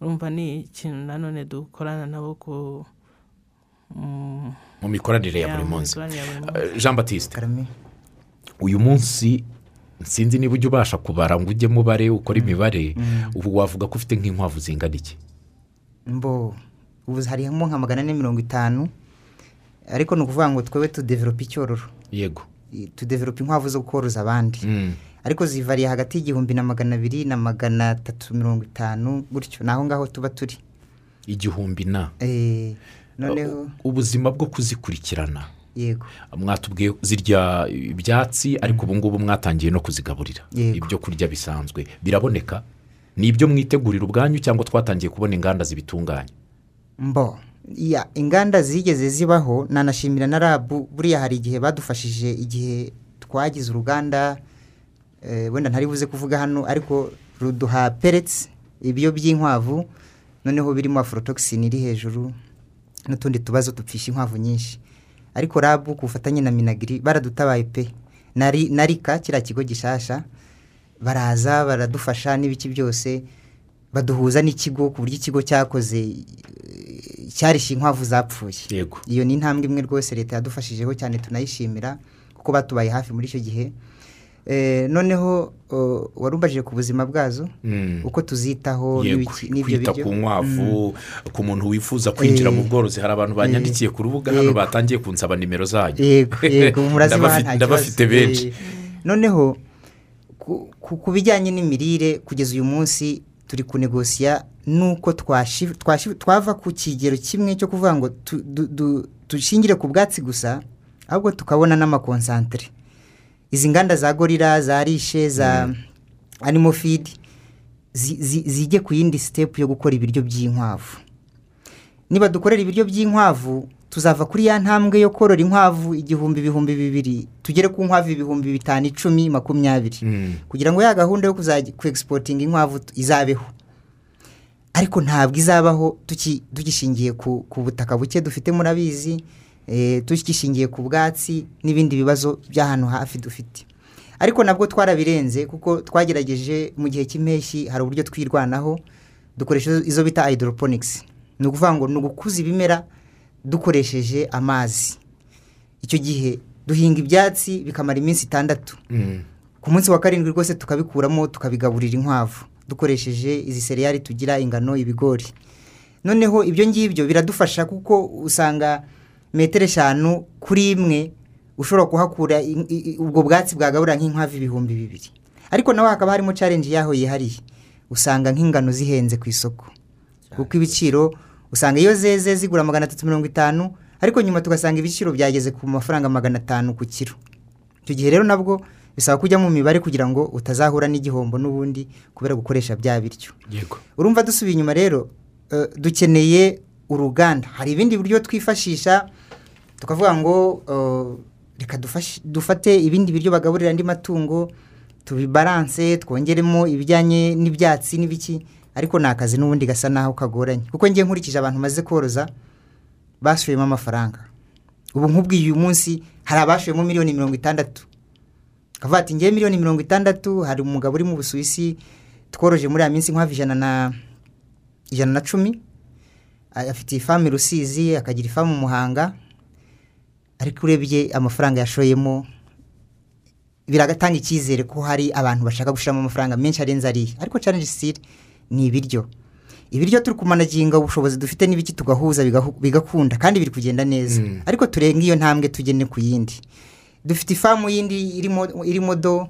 urumva ni ikintu nanone dukorana nabo ku mm, mu mikoranire ya ya, buri mu munsi. Eh, jean batiste uyu munsi sinzi niba ujya ubasha kubara ngo ujye mubare ukore imibare. Ubu wavuga ko ufite nk'inkwavu zingana iki? Mbo ubu harimo nka magana ane mirongo itanu ariko ni ukuvuga ngo twebe tudevelope icyororo. Yego. Tudevelope inkwavu zo koroza abandi. Mm. ariko zivariye hagati y'igihumbi na magana abiri na magana atatu mirongo itanu gutyo. Ni aho ngaho tuba turi. Igihumbi na. Eh, noneho ubuzima bwo kuzikurikirana. Yego. Mwatubwiye zirya ibyatsi ariko ubu ngubu mwatangiye no kuzigaburira. Yego. ibyo kurya bisanzwe. Biraboneka. Ni ibyo mwitegurira ubwanyu cyangwa twatangiye kubona inganda zibitunganya? Mbo. Ya inganda zigeze zibaho nanashimira na rabu buriya hari igihe badufashije igihe twagize uruganda eh, wenda ntari buze kuvuga hano ariko ruduha peretsi ibyo by'inkwavu noneho birimo aforotogisini iri hejuru n'utundi tubazo dupfisha inkwavu nyinshi. Ariko rabu ku bufatanye na minagiri baradutabaye pe. Nari- na rika kiriya kigo gishasha baraza baradufasha n'ibiki byose baduhuza n'ikigo ku buryo ikigo cyakoze cyarishe inkwavu zapfuye. Yego. Iyo ni intambwe imwe rwose leta yadufashijeho cyane tunayishimira kuko batubaye hafi muri icyo gihe. Noneho oh, warubajije ku buzima bwazo Mm. uko tuzitaho n'ibyo biryo. ku nkwavu ku muntu wifuza kwinjira mu bworozi. Hari abantu banyandikiye ku rubuga hano batangiye kunsaba nimero zanyu. <laughs> Ndabafite- benshi. Eh, noneho ku- bijyanye n'imirire kugeza uyu munsi turi kunegosiya nuko twava ku kigero kimwe cyo kuvuga ngo dushingire ku bwatsi gusa ahubwo tukabona n'amakonsantere izi nganda za gorira za rishe za animo feed zi- zi- zijye ku yindi sitepu yo gukora ibiryo by'inkwavu. Niba dukorera ibiryo by'inkwavu tuzava kuri ya ntambwe yo korora inkwavu igihumbi ibihumbi bibiri tugere ku nkwavu ibihumbi bitanu icumi makumyabiri. Mm. kugira ngo ya gahunda yo kuzajya ku egisipotinga inkwavu izabeho. Ariko ntabwo izabaho tugishingiye ku, butaka buke dufite murabizi. Tugishingiye ku bwatsi n'ibindi bibazo by'ahantu hafi dufite. Ariko nabwo twarabirenze kuko twagerageje mu gihe cy'impeshyi hari uburyo twirwanaho dukoresha izo- izo bita hydroponics. Ni ukuvuga ngo ni ugukuza ibimera dukoresheje amazi. Icyo gihe duhinga ibyatsi bikamara iminsi itandatu. Mm. ku munsi wa karindwi rwose tukabikuramo tukabigaburira inkwavu. Dukoresheje izi seriyari tugira ingano ibigori. Noneho ibyo ngibyo biradufasha kuko usanga metero eshanu kuri imwe ushobora kuhakura ubwo bwatsi bwagaburira nk'inkwavu ibihumbi bibiri. Ariko naho hakaba harimo challenge yaho yihariye. Usanga nk'ingano zihenze ku isoko. Kuko ibiciro usanga iyo zeze zigura magana atatu mirongo itanu ariko nyuma tugasanga ibiciro byageze ku mafaranga magana atanu ku kiro. Icyo gihe rero nabwo bisaba kujya mu mibare kugira ngo utazahura n'igihombo n'ubundi kubera gukoresha bya biryo. Urumva dusubiye inyuma rero eh, dukeneye uruganda. Hari ibindi buryo twifashisha tukavuga ngo eh, reka dufate ibindi biryo bagaburira andi matungo tubibaranse twongeremo ibijyanye n'ibyatsi n'ibiki. Ariko ni akazi n'ubundi gasa naho kagoranye. Kuko ngiye nkurikije abantu maze koroza bashoyemo amafaranga. Ubu nk'ubwiye uyu munsi hari abashoyemo miliyoni mirongo itandatu. Akavuga ati ngewe miliyoni mirongo itandatu hari umugabo uri mu busuwisi tworoje muri ya minsi nk'hafi ijana na ijana na cumi. Afite ifamu i rusizi akagira ifamu mu muhanga ariko urebye amafaranga yashoyemo biragatanga icyizere ko hari abantu bashaka gushiramo amafaranga menshi arenze ariya ariko challenge still ni ibiryo. Ibiryo turi kumanaginga ubushobozi dufite n'ibiki tugahuza bigakunda kandi biri kugenda neza. Mm. ariko turenga iyo ntambwe tugene ku yindi. Dufite ifamu yindi irimo irimo do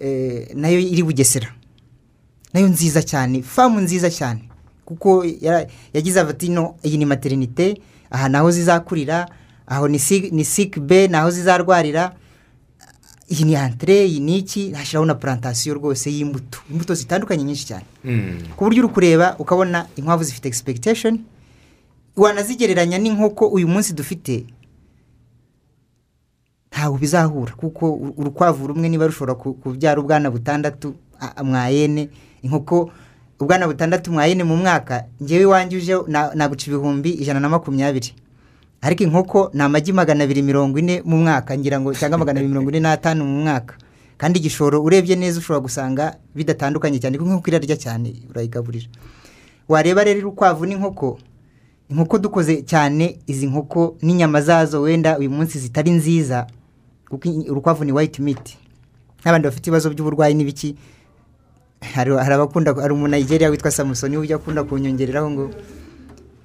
eh, na yo iri bugesera. Nayo nziza cyane famu nziza cyane. Kuko ya- yagize ati no iyi ni materinite aha naho zizakurira aho ni si- ni sick bay naho zizarwarira iyi ni antire iyi ni iki hashyiraho na plantasiyo rwose y'imbuto imbuto zitandukanye nyinshi cyane Mm. ku buryo uri kureba ukabona inkwavu zifite expectation wanazigereranya n'inkoko uyu munsi dufite ntawe bizahura kuko uru- urukwavu rumwe niba rushobora ku- kubyara ubwana butandatu mwayene inkoko ubwana butandatu mwayene mu mwaka ngewe iwanjye uje na- naguca ibihumbi ijana na makumyabiri. Ariko inkoko ni amagi magana abiri mirongo ine mu mwaka ngira ngo cyangwa magana abiri mirongo ine n'atanu mu mwaka. Kandi igishoro urebye neza ushobora gusanga bidatandukanye cyane kuko inkoko irarya cyane urayigaburira. Wareba rero urukwavu n'inkoko inkoko dukoze cyane izi nkoko n'inyama zazo wenda uyu munsi zitari nziza kuko urukwavu ni white meat. N'abandi bafite ibibazo by'uburwayi n'ibiki hari abakunda hari umunayigeriya witwa samusoni ujya akunda kunyongereraho ngo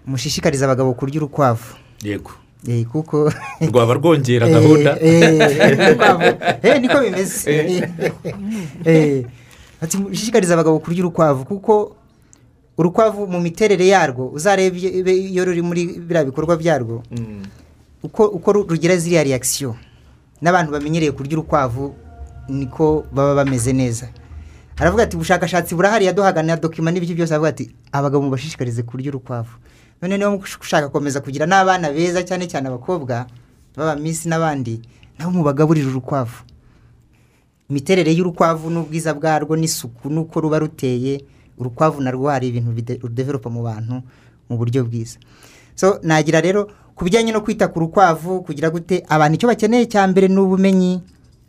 mushishikarize abagabo kurya urukwavu. Yego. Eh, kuko <laughs> rwaba rwongera gahunda? Eh, urukwavu. Eh, niko bimeze. <laughs> Mushishikarize abagabo kurya urukwavu kuko urukwavu mu miterere yarwo uzarebe iyo- ruri muri biriya bikorwa byarwo Mm. uko uko ru- rugira ziriya reaction. N'abantu bamenyereye kurya urukwavu niko baba bameze neza. Aravuga ati ubushakashatsi burahari yaduhaga na dokima n'ibiki byose. Aravuga ati abagabo mubashishikarize kurya urukwavu. None niba ushaka gukomeza kugira n'abana beza cyane cyane abakobwa baba minsi n'abandi nabo mubagaburira urukwavu. Imiterere y'urukwavu n'ubwiza bwarwo n'isuku n'uko ruba ruteye urukwavu narwo hari ibintu rudevelopa mu bantu mu buryo bwiza. So nagira rero ku bijyanye no kwita ku rukwavu kugira gute abantu icyo bakeneye cya mbere ni ubumenyi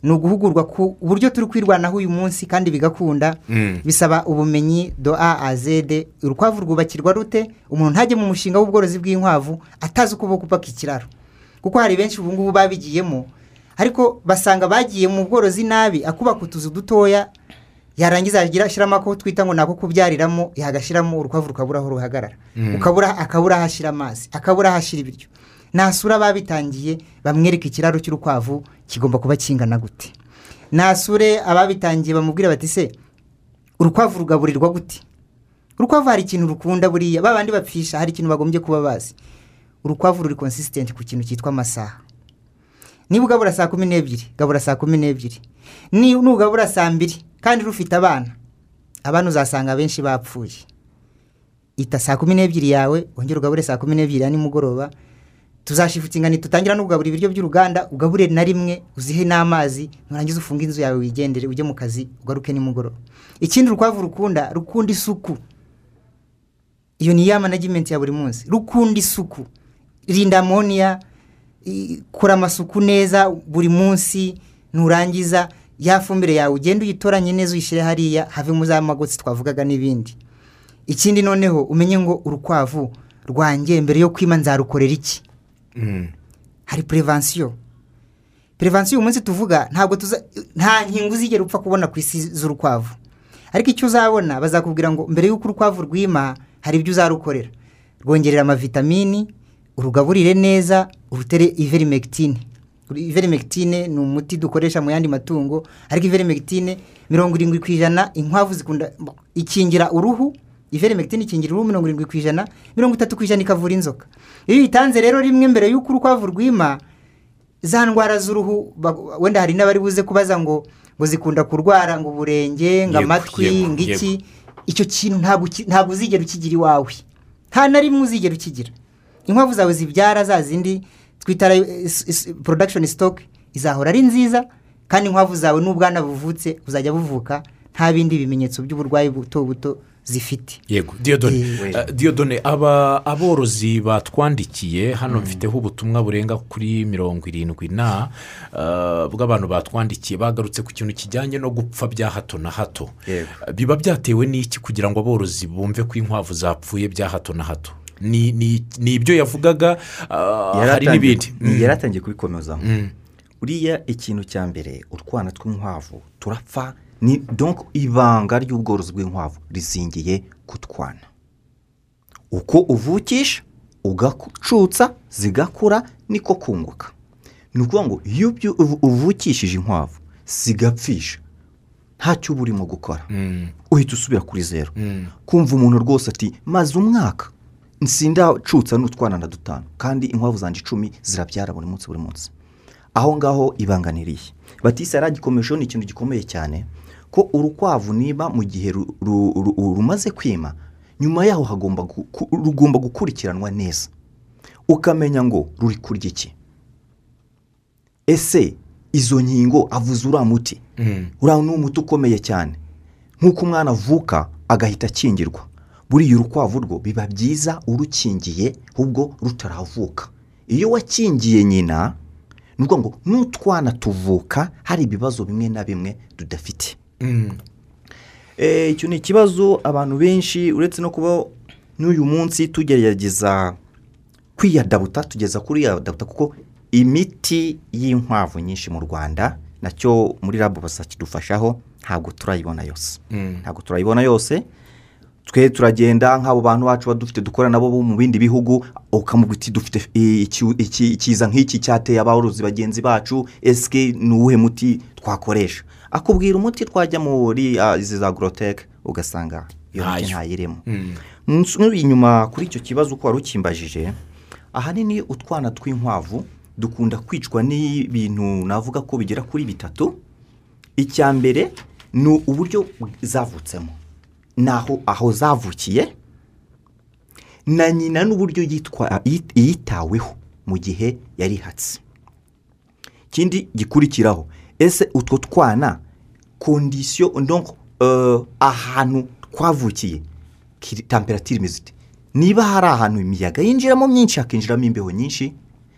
ni uguhugurwa ku buryo turi kwirwanaho uyu munsi kandi bigakunda. Mm. bisaba ubumenyi do a a z urukwavu rwubakirwa rute? Umuntu ntajye mu mushinga w'ubworozi bw'inkwavu atazi uko kubaka ikiraro. Kuko hari benshi ubu ngubu babigiyemo. Ariko basanga bagiye mu bworozi nabi akubaka utuzu dutoya yarangiza ashyiramo ako twita ngo ni ako kubyariramo yagashyiramo urukwavu rukabura aho ruhagarara. Mm. ukabura akabura aho ashyira amazi akabura aho ashyira ibiryo. Nasura ababitangiye bamwereka ikiraro cy'urukwavu kigomba kuba kingana gute. Nasure ababitangiye bamubwira bati se urukwavu rugaburirwa gute? Urukwavu hari ikintu rukunda buriya ba bandi bapfisha hari ikintu bagombye kuba bazi. Urukwavu ruri consistent ku kintu cyitwa amasaha. Niba ugabura saa kumi n'ebyiri gabura saa kumi n'ebyiri. Nugabura saa mbiri kandi rufite abana abana uzasanga abenshi bapfuye. Ita saa kumi n'ebyiri yawe wongere ugabure saa kumi n'ebyiri ya nimugoroba tuzashifuta ingano tutangira no kugabura ibiryo by'uruganda ugabure na rimwe uzihe n'amazi nurangiza ufunge inzu yawe wigendere ujye mu kazi ugaruke nimugoroba. Ikindi urukwavu rukunda rukunda isuku. Iyo ni ya management ya buri munsi. Rukunda isuku. Rinda amoniya kora amasuku neza buri munsi nurangiza ya fumbire yawe ugende uyitoranye neza uyishyire hariya havemo za magotsi twavugaga n'ibindi. Ikindi noneho umenye ngo urukwavu rwanjye mbere yo kwima nzarukorera iki. Hari prevention. Prevention uyu munsi tuvuga ntabwo tuza nta nkingo uzigera upfa kubona ku isi z'urukwavu. Ariko icyo uzabona bazakubwira ngo mbere y'uko urukwavu rwima hari ibyo uzarukorera. Rwongerera amavitamini urugaburire neza urutere iverimectine ivermectine ni umuti dukoresha mu yandi matungo ariko ivermectine mirongo irindwi ku ijana inkwavu zikunda ikingira uruhu ivermectine ikingira uruhu mirongo irindwi ku ijana mirongo itatu ku ijana ikavura inzoka. Iyo uyitanze rero rimwe mbere y'uko urukwavu rwima za ndwara z'uruhu wenda hari n'abari buze kubaza ngo ngo zikunda kurwara ngo uburenge ngo amatwi ngo iki? icyo kintu ntabwo uzigera ukigira iwawe. Nta na rimwe uzigera ukigira. Inkwavu zawe zibyara za zindi twita s- s- production stock izahora ari nziza kandi inkwavu zawe n'ubwana buvutse buzajya buvuka nta bindi bimenyetso by'uburwayi buto buto zifite. Yego diyodone Eh. Eh, aba aborozi batwandikiye hano mfiteho ubutumwa burenga kuri mirongo irindwi na eh, bw'abantu batwandikiye bagarutse ku kintu kijyanye no gupfa bya hato na hato. Biba byatewe n'iki kugira ngo aborozi bumve ko inkwavu zapfuye bya hato na hato? Ni ibyo yavugaga hari n'ibindi. Ni- yaratangiye kubikomezaho. Uriya ikintu cya mbere utwana tw'inkwavu turapfa ni donc ibanga ry'ubworozi bw'inkwavu rizingiye ku twana uko uvukisha ugacutsa zigakura niko kunguka. Ni ukuvuga ngo iyo uvukishije inkwavu zigapfisha. Ntacyo uba urimo gukora. Mm, uhita usubira kuri zeru mm. kumva umuntu rwose ati maze umwaka nsindacutsa n'utwana na dutanu. Kandi inkwavu zanjye icumi zirabyara buri munsi buri munsi. Aho ngaho ibanganiriye batisa yari agikomejeho ni ikintu gikomeye cyane. Ko urukwavu niba mu gihe ru- ru- ru- rumaze kwima nyuma yaho rugomba gukurikiranwa neza. Ukamenya ngo ruri kurya iki? Ese izo nkingo avuze uriya muti? Mm. uriya ni umuti ukomeye cyane. Nk'uko umwana avuka agahita akingirwa. Buriya urukwavu rwo biba byiza urukingiye ahubwo rutaravuka. Iyo wakingiye nyina ni ukuvuga ngo n'utwana tuvuka hari ibibazo bimwe na bimwe tudafite. Icyo ni ikibazo abantu benshi uretse no kuba n'uyu munsi tugerageza kwiyadabuta tugeza kuri yadabuta kuko imiti y'inkwavu nyinshi mu rwanda na cyo muri rabu basakidufashaho ntabwo turayibona yose. Mm. ntabwo turayibona yose. Twe turagenda nk'abo bantu bacu dufite dukora nabo bo mu bindi bihugu ukamubwira uti dufite iki- ikiza nk'iki cyateye aborozi bagenzi bacu esike ni uwuhe muti twakoresha? Akubwira umuti twajya muri ah, izi za goroteke ugasanga iyo miti ntayirimo. Mm. nsubira inyuma kuri icyo kibazo uko wari ukimbajije ahanini utwana tw'inkwavu dukunda kwicwa n'ibintu navuga ko bigera kuri bitatu. Icya mbere ni uburyo zavutsemo. Naho aho zavukiye na nyina n'uburyo yitaweho mu gihe yari ihatse. Ikindi gikurikiraho ese utwo twana kondisiyo euh, ahantu twavukiye. Temperatire imeze ite? Niba hari ahantu imiyaga yinjiramo myinshi hakinjiramo imbeho nyinshi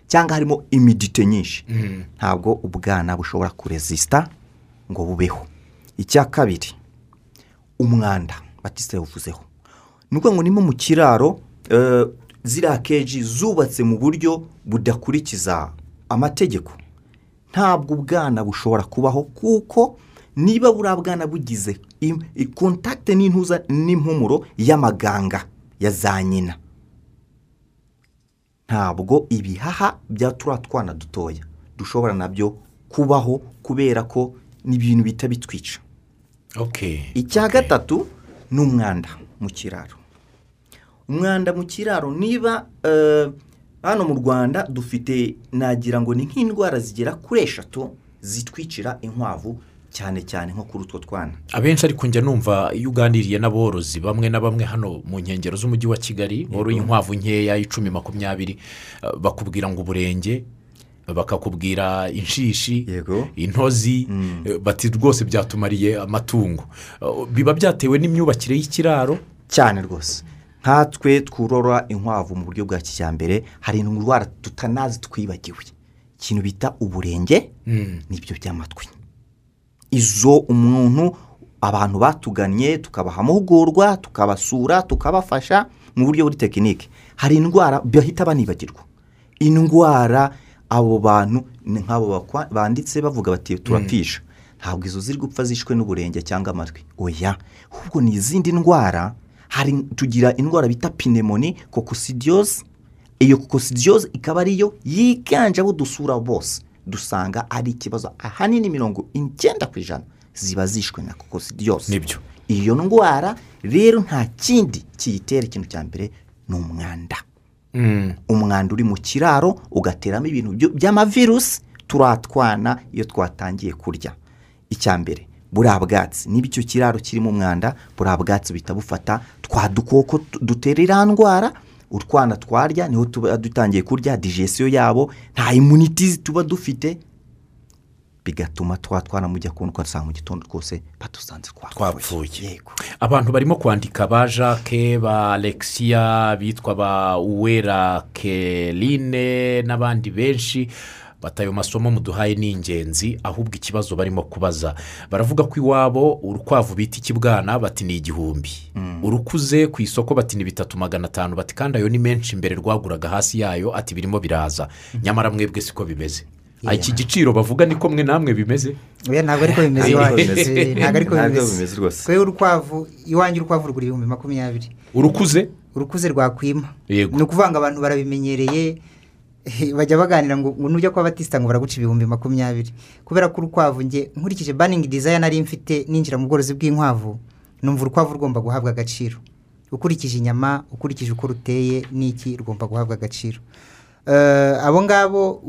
cyangwa harimo imidite nyinshi Mm. ntabwo ubwana bushobora kurezisita ngo bubeho. Icya kabiri umwanda batista yawuvuzeho ni ukuvuga ngo nimo mu kiraro eh, ziriya keji zubatse mu buryo budakurikiza amategeko. Ntabwo ubwana bushobora kubaho kuko niba buriya bwana bugize kontakite n'intuza n'impumuro y'amaganga ya za nyina. Ntabwo ibihaha bya turiya twana dutoya dushobora na byo kubaho kubera ko ni ibintu bita bitwica. Okay. icya gatatu ni umwanda mu kiraro. Umwanda mu kiraro niba eh, hano mu rwanda dufite nagira ngo ni nk'indwara zigera kuri eshatu zitwicira inkwavu cyane cyane nko kuri utwo twana. Abenshi ariko njya numva iyo uganiriye n'aborozi bamwe na bamwe hano mu nkengero z'umujyi wa kigali boroye inkwavu nkeya icumi makumyabiri bakubwira ngo uburenge bakakubwira inshishi intozi eh, bati rwose byatumariye amatungo. Biba byatewe n'imyubakire y'ikiraro? Cyane rwose. Nkatwe tworora inkwavu mu buryo bwa kijyambere hari indwara tutanazi twibagiwe. Ikintu bita uburenge Mm. ni byo by'amatwi. Izo umuntu abantu batugannye tukabaha amahugurwa tukabasura tukabafasha mu buryo buri tekinike hari indwara bahita banibagirwa. Indwara abo bantu ni nk'abo banditse bavuga bati turapfisha. Ntabwo izo ziri gupfa zishwe n'uburenge cyangwa amatwi. Oya ahubwo ni izindi ndwara hari tugira indwara bita pinemoni kokosidiyoze iyo kokosidiyoze ikaba ariyo yiganje abo dusura bose. Dusanga ari ikibazo ahanini mirongo icyenda ku ijana ziba zishwe na kokosidiyosi Nibyo. iyo ndwara rero nta kindi kiyitera ikintu cya mbere ni umwanda. Mm. umwanda uri mu kiraro ugateramo ibintu by'amavirusi turatwana iyo twatangiye kurya. Icya mbere buriya bwatsi niba icyo kiraro kirimo umwanda buriya bwatsi buhita bufata twa dukoko dutera iriya ndwara utwana twarya ni ho tuba dutangiye kurya digesiyo yabo nta imuniti tuba dufite bigatuma twa twana mujya kubona ugasanga mu gitondo rwose badusanze Twapfuye. abantu barimo kwandika ba jacques ba alexia bitwa ba uwera kerine n'abandi benshi. Bata ayo masomo muduhaye ni ingenzi ahubwo ikibazo barimo kubaza. Baravuga ko iwabo urukwavu bita ikibwana bati ni igihumbi. Urukuze ku isoko bati ni bitatu magana atanu. Bati kandi ayo ni menshi mbere rwaguraga hasi yayo ati birimo biraza. Nyamara mwebwe siko bimeze. Iki giciro bavuga niko mwe namwe bimeze. Ntabwo ariko bimeze. Eh, ntabwo ariko bimeze. rwose. twe urukwavu iwanjye urukwavu rugura ibihumbi makumyabiri. Urukuze? Urukuze rwakwima ni ukuvuga ngo abantu barabimenyereye. <laughs> bajya baganira ngo nujya kwa batisita ngo baraguca ibihumbi makumyabiri. Kubera ko urukwavu nge nkurikije baningi dizaya nari mfite ninjira mu bworozi bw'inkwavu numva urukwavu rugomba guhabwa agaciro. Ukurikije inyama ukurikije uko ruteye n'iki rugomba guhabwa agaciro. Eh, abo ngabo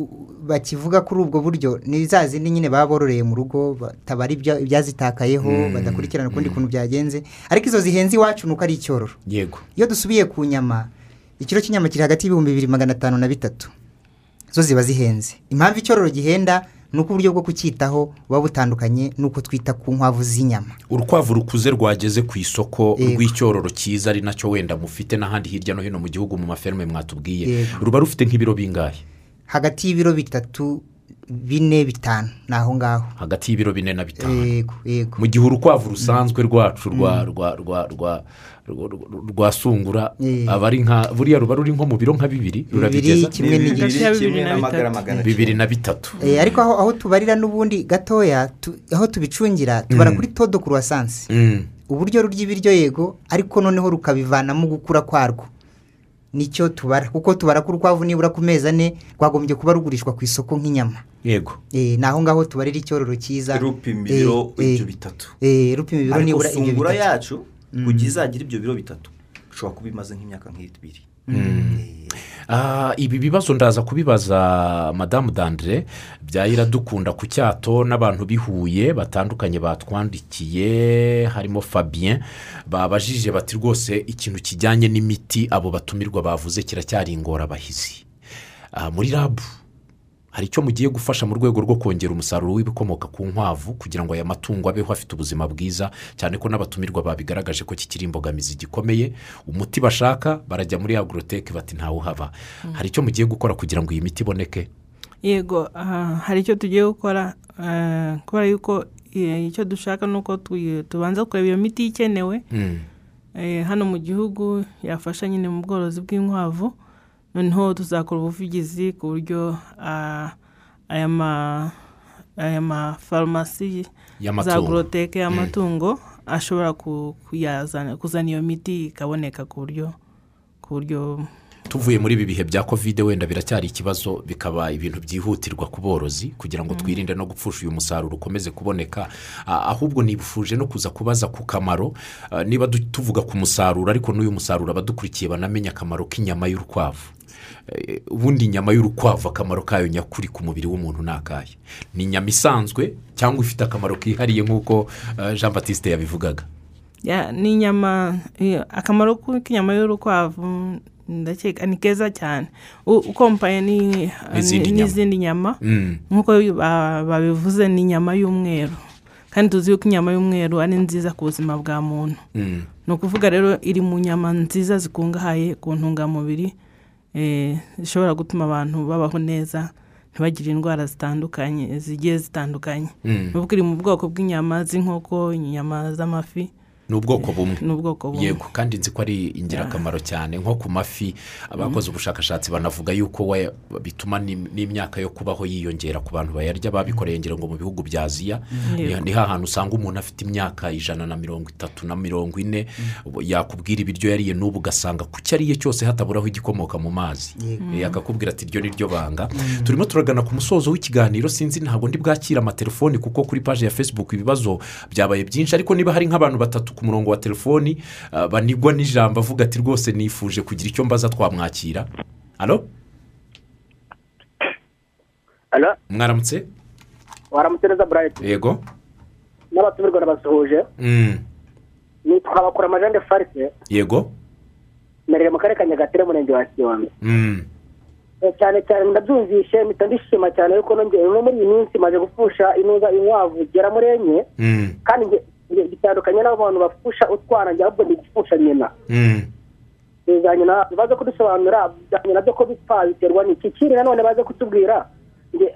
bakivuga kuri ubwo buryo ni za zindi nyine baba bororeye mu rugo batabara ibya- ibyazitakayeho badakurikirana ukundi kuntu byagenze. Ariko izo zihenze iwacu ni uko ari icyororo. Yego. Iyo dusubiye ku nyama ikiro cy'inyama kiri hagati y'ibihumbi bibiri magana atanu na bitatu. Zo ziba zihenze. Impamvu icyororo gihenda ni uko uburyo bwo kucyitaho buba butandukanye n'uko twita ku nkwavu z'inyama. Urukwavu rukuze rwageze ku isoko rw'icyororo cyiza ari na cyo wenda mufite n'ahandi hirya no hino mu gihugu mu maferme mwatubwiye. Ruba rufite nk'ibiro bingahe? Hagati y'ibiro bitatu bine bitanu. Ni aho ngaho. Hagati y'ibiro bine na bitanu. Yego yego. Mu gihe urukwavu rusanzwe rwacu rwa rwa rwa rwa rwa- rwa sungura Eh. aba ari nka buriya ruba ruri nko mu biro nka bibiri rurabigeza. kimwe Bibiri. na bitatu. bibiri na bitatu. Eh, ariko aho aho tubarira n'ubundi gatoya tu- aho tubicungira tubara kuri todo kuruwasansi Mm. uburyo rurya ibiryo yego ariko noneho rukabivanamo gukura kwarwo. Nicyo tubara kuko tubara ko urukwavu nibura ku mezi ane rwagombye kuba rugurishwa ku isoko nk'inyama. Yego. Eh, ni aho ngaho tubarira icyororo cyiza. Rupima Eh, ibiro eh, ibyo bitatu. eh, rupima ibiro nibura ibyo sungura bitatu. yacu kugira izagira ibyo biro bitatu? Ushobora kuba imaze nk'imyaka nk'ibiri Eh, Ah, ibi bibazo ndaza kubibaza madamu dandire byayira dukunda ku cyato n'abantu bihuye batandukanye batwandikiye harimo fabien. Babajije bati rwose ikintu kijyanye n'imiti abo batumirwa bavuze kiracyari ingorabahizi. Ah, muri rabu hari icyo mugiye gufasha mu rwego rwo kongera umusaruro w'ibikomoka ku nkwavu kugira ngo aya matungo abeho afite ubuzima bwiza cyane ko n'abatumirwa babigaragaje ko kikiri imbogamizi gikomeye umuti bashaka barajya muri agoroteke bati ntawuhaba. Hari icyo mugiye gukora kugira ngo iyi miti iboneke? Yego hari icyo tugiye gukora ah, kubera yuko eh, icyo dushaka ni uko tu- tubanza kureba iyo miti ikenewe. Mm. eh, hano mu gihugu yafasha nyine mu bworozi bw'inkwavu. Noneho tuzakora ubuvugizi ku buryo aya ma aya mafarumasi za agoroteke y'amatungo ashobora ku- kuyazana kuzana iyo miti ikaboneka ku buryo ku buryo tuvuye muri ibi bihe bya kovide wenda biracyari ikibazo bikaba ibintu byihutirwa ku borozi kugira ngo twirinde no gupfusha uyu musaruro ukomeze kuboneka. Ah, ahubwo nibufuje no kuza kubaza ku kamaro. Niba tuvuga ku musaruro ariko n'uyu musaruro abadukurikiye banamenya akamaro k'inyama y'urukwavu. Eh, ubundi inyama y'urukwavu akamaro kayo nyakuri ku mubiri w'umuntu ni akahe? Ni inyama isanzwe cyangwa ifite akamaro kihariye nk'uko jean batiste yabivugaga? Ya, ni inyama eh, akamaro k'inyama y'urukwavu ndakeka ni keza cyane ukompaye ni- N'izindi ni- nyama. Mm. nk'uko ba- babivuze ni inyama y'umweru kandi tuzi yuko inyama y'umweru ari nziza ku buzima bwa muntu Mm. ni ukuvuga rero iri mu nyama nziza zikungahaye ku ntungamubiri eh, zishobora gutuma abantu babaho neza ntibagire indwara zitandukanye zigiye zitandukanye Mm. ni ukuvuga iri mu bwoko bw'inyama z'inkoko inyama z'amafi ni ubwoko bumwe. Ni ubwoko bumwe. Yego kandi nzi ko ari ingirakamaro cyane. Nko ku mafi abakoze ubushakashatsi banavuga yuko bituma n'im- n'imyaka yo kubaho yiyongera ku bantu bayarya babikoreye ngira ngo mu bihugu bya aziya. Yego. ni hantu usanga umuntu afite imyaka ijana na mirongo itatu na mirongo ine ubu yakubwira ibiryo yariye n'ubu ugasanga ku cyo ariye cyose hataburaho igikomoka mu mazi. Eh, akakubwira ati iryo ni ryo banga turimo turagana ku musozo w'ikiganiro sinzi ntabwo ndi bwakira amatelefoni kuko kuri paji ya facebook ibibazo byabaye byinshi ariko niba hari nk'abantu batatu ku murongo wa telefoni ah, banigwa n'ijambo avuga ati rwose nifuje kugira icyo mbaza twamwakira. Alo Alo, mwaramutse? Waramutse neza burayiti yego. N'abatumirwa nabasuhuje Mm, nitwa bakura amajande farise yego. Merere mu karere ka nyagatare umurenge wa kiyombe Mm, Eh, cyane cyane ndabyumvishe mpita ndishima cyane yuko nongeye no muri iyi minsi maze gupfusha inuza inkwavu zigera muri enye. Mm, kandi nge- nge- gitandukanye n'abo bantu bapfusha utwana njye ahubwo ndi gupfusha nyina. Mm. bizanye na baze kudusobanurira bijyanye na byo ko bipfa biterwa n'iki. Kindi nanone baze kutubwira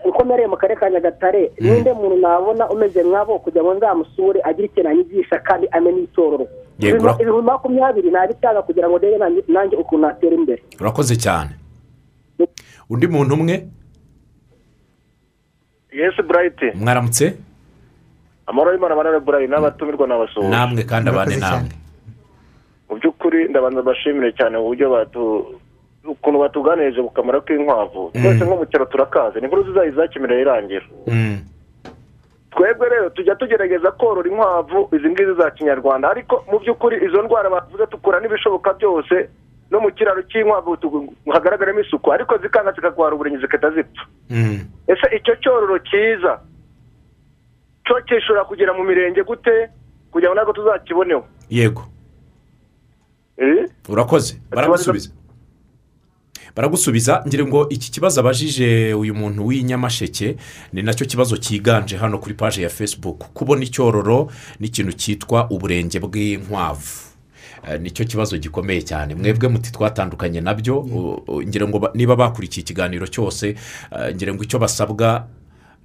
uko mpereye mu karere ka nyagatare ninde muntu nabona umeze nk'abo kugira ngo nzamusure agire ikintu anyigisha kandi amenye itororo Yego, Ibihumbi- makumyabiri nabitanga kugira ngo ndebe nanjye- nanjye ukuntu natera imbere. Urakoze cyane. Undi muntu umwe? Yesi burayiti mwaramutse? Amahoro y'imana banane burayiti n'abatumirwa n'abasuhuza. Namwe kandi abane namwe. mu by'ukuri ndabanza mbashimire cyane uburyo batu ukuntu batuganirije ku kamaro k'inkwavu. Twese nko mu cyaro turakaze ni inkuru zizajya izakemerera irangira. Mm, twebwe rero tujya tugerageza korora inkwavu izi ngizi za kinyarwanda. Ariko mu by'ukuri izo ndwara bavuze tukura n'ibishoboka byose no mu kiraro cy'inkwavu tu- hagaragaramo isuku. Ariko zikanga zikagwara uburenyi zigahita zipfa. Mm. ese icyo cyororo cyiza? Cyo cyishobora kugera mu mirenge gute? Kugira ngo ntabwo tuzakiboneho. Yego. Eh? urakoze. Baragusubiza. baragusubiza. Ngira ngo iki kibazo abajije uyu muntu w'inyamasheke ni na cyo kibazo cyiganje hano kuri paji ya facebook. Kubona icyororo n'ikintu cyitwa uburenge bw'inkwavu. Eh, ni cyo kibazo gikomeye cyane. Mwebwe muti twatandukanye na byo u- ngira ngo ba- niba bakurikiye ikiganiro cyose eh, ngira ngo icyo basabwa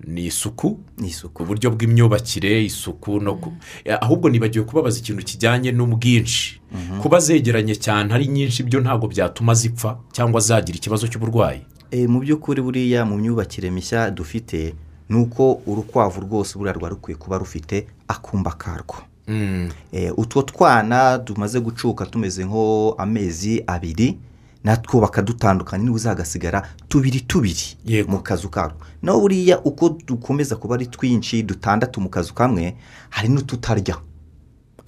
ni isuku ni isuku uburyo bw'imyubakire isuku no Eh, ahubwo nibagiwe kubabaza ikintu kijyanye n'ubwinshi. Kuba zegeranye cyane ari nyinshi byo ntabwo byatuma zipfa cyangwa zagira ikibazo cy'uburwayi. Eh, mu by'ukuri buriya mu myubakire mishya dufite ni uko urukwavu rwose buriya rwari rukwiye kuba rufite akumba karwo. Mm, Eh, utwo twana tumaze gucuka tumeze nko amezi abiri natwo bakadutandukanya niba uzagasigara tubiri tubiri mu kazu karwo naho buriya uko dukomeza kuba ari twinshi dutandatu mu kazu kamwe hari n'ututarya.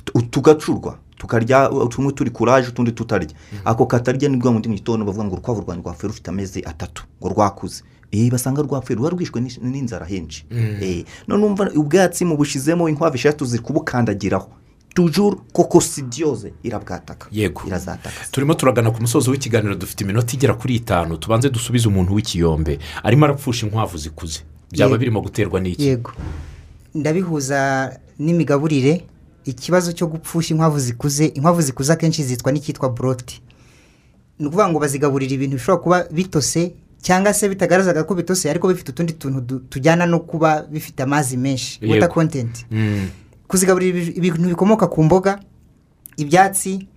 Tu- tugacurwa. Tukarya tumwe turi kuraje utundi tutarya. Ako katarya ni bwo mu gitondo bavuga ngo urukwavu rwanjye rwapfuye rufite amezi atatu ngo rwakuze. Eh basanga rwapfuye ruba rwishwe n'inzara henshi. Eh none ubwatsi mubushizemo inkwavu eshatu ziri kubukandagiraho. Tujuru kokosidiyoze irabwataka yego. Irazataka turimo turagana ku musozo w'ikiganiro dufite iminota igera kuri itanu. Tubanze dusubize umuntu w'ikiyombe. Arimo arapfusha inkwavu zikuze. Byaba birimo guterwa n'iki? Yego. Ndabihuza n'imigaburire ikibazo cyo gupfusha inkwavu zikuze. Inkwavu zikuze akenshi zitwa n'icyitwa boroti ni ukuvuga ngo bazigaburira ibintu bishobora kuba bitose cyangwa se bitagaragaza ko bitose ariko bifite utundi tuntu tujyana no kuba bifite amazi menshi. Wota kontenti Mm, kuzigaburira ibi- ibintu bikomoka ku mboga ibyatsi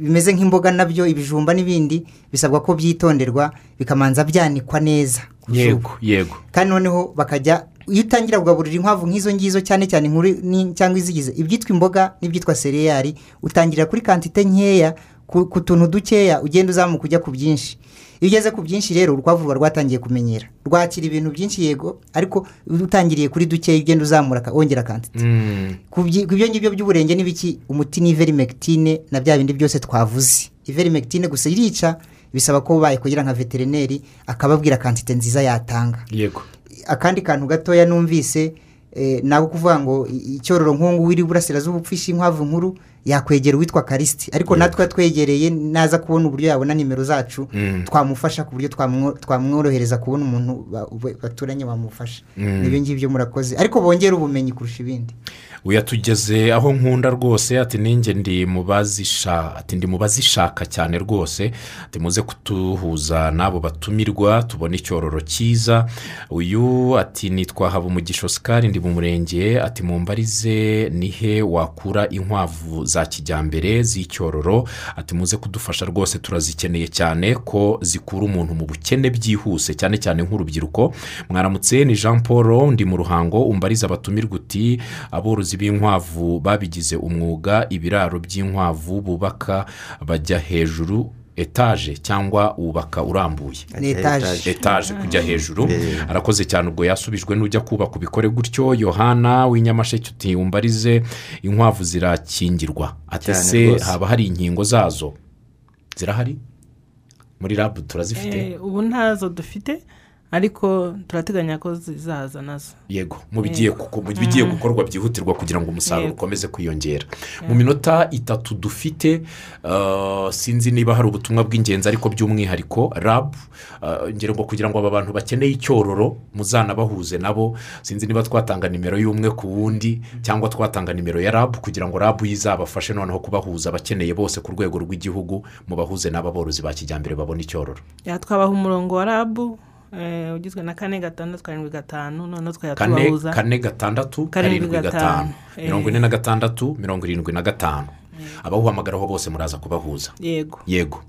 bimeze nk'imboga na byo ibijumba n'ibindi bisabwa ko byitonderwa bikamanza byanikwa neza yego yego. Kandi noneho bakajya iyo utangira kugaburira inkwavu nk'izo ngizo cyane cyane inkuru cyangwa izigize ibyitwa imboga n'ibyitwa sereyari utangira kuri kantite nkeya ku tuntu dukeya ugenda uzamuka ujya ku byinshi. Iyo ugeze ku byinshi rero urukwavu ruba rwatangiye kumenyera. Rwakira ibintu byinshi yego ariko utangiriye kuri dukeya ugenda uzamura wongera kantite Mm, ku byo ngibyo by'uburenge n'ibiki umuti ni iverimekitine na bya bindi byose twavuze. Iverimekitine gusa irica bisaba ko ubaye kugira nka veterineri akababwira kantite nziza yatanga. Yego. Akandi kantu gatoya numvise eh, nako kuvuga ngo icyororo nk'ubu wiri burasirazuba upfisha inkwavu nkuru yakwegera uwitwa karisiti ariko natwe twegereye naza kubona uburyo yabona nimero zacu Mm. twamufasha ku buryo twamwo- twamworohereza kubona umuntu ba- ba- baturanye bamufasha Mm. n'ibyo ngibyo murakoze. Ariko bongere ubumenyi kurusha ibindi. Uyatugeze aho nkunda rwose ati ninjye ndi mu bazisha ati ndi mu bazishaka cyane rwose ati muze kutuhuza n'abo batumirwa tubone icyororo cyiza. Uyu ati nitwa habumugisha osikari ndi mu murenge ati mumbarize nihe wakura inkwavu za kijyambere z'icyororo ati muze kudufasha rwose turazikeneye cyane ko zikura umuntu mu bukene byihuse cyane cyane nk'urubyiruko. Mwaramutse ni jean paul ndi mu ruhango umbariza abatumirwa uti aborozi b'inkwavu babigize umwuga ibiraro by'inkwavu bubaka bajya hejuru etaje cyangwa wubaka urambuye. Ni etaje. etaje. Kujya hejuru. Arakoze cyane ubwo yasubijwe n'ujya kubaka. Ubikore gutyo yohana w'inyamasheke uti umbarize inkwavu zirakingirwa. Ati Cyane se rwose. haba hari inkingo zazo? Zirahari? Muri rabu turazifite. Eh, ubu ntazo dufite. Ariko turateganya ko zizaza na zo. Yego mu bigiye bigiye gukorwa byihutirwa kugira ngo umusaruro ukomeze kwiyongera. Mu minota itatu dufite uh, sinzi niba hari ubutumwa bw'ingenzi ariko by'umwihariko rabu uh, ngira ngo kugira ngo aba bantu bakeneye icyororo muzanabahuze nabo. Sinzi niba twatanga nimero y'umwe ku wundi cyangwa twatanga nimero ya rabu kugira ngo rabu izabafashe noneho kubahuza abakeneye bose ku rwego rw'igihugu mubahuze n'aba borozi ba kijyambere babona icyororo. Twabaha umurongo wa rabu eh, ugizwe na kane gatandatu karindwi gatanu noneho tubahuza kane gatandatu Karindwi gatanu. mirongo ine na gatandatu mirongo irindwi na gatanu. Abawuhamagaraho bose muraza kubahuza. Yego. Yego.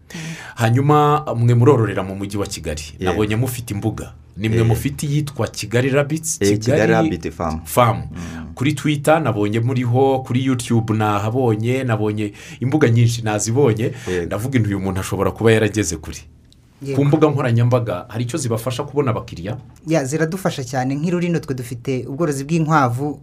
Hanyuma mwe murororera mu mujyi wa kigali. Nabonye mufite imbuga. Ni mwe Eh. mufite iyitwa kigali rabitsi Eh, Kigali famu kuri twita nabonye muriho kuri yutube nahabonye nabonye imbuga nyinshi nazibonye. Ndavuga intu uyu muntu ashobora kuba yarageze kuri Yego. Ku mbuga nkoranyambaga hari icyo zibafasha kubona abakiriya? Ya ziradufasha cyane. Nk'irurino twe dufite ubworozi bw'inkwavu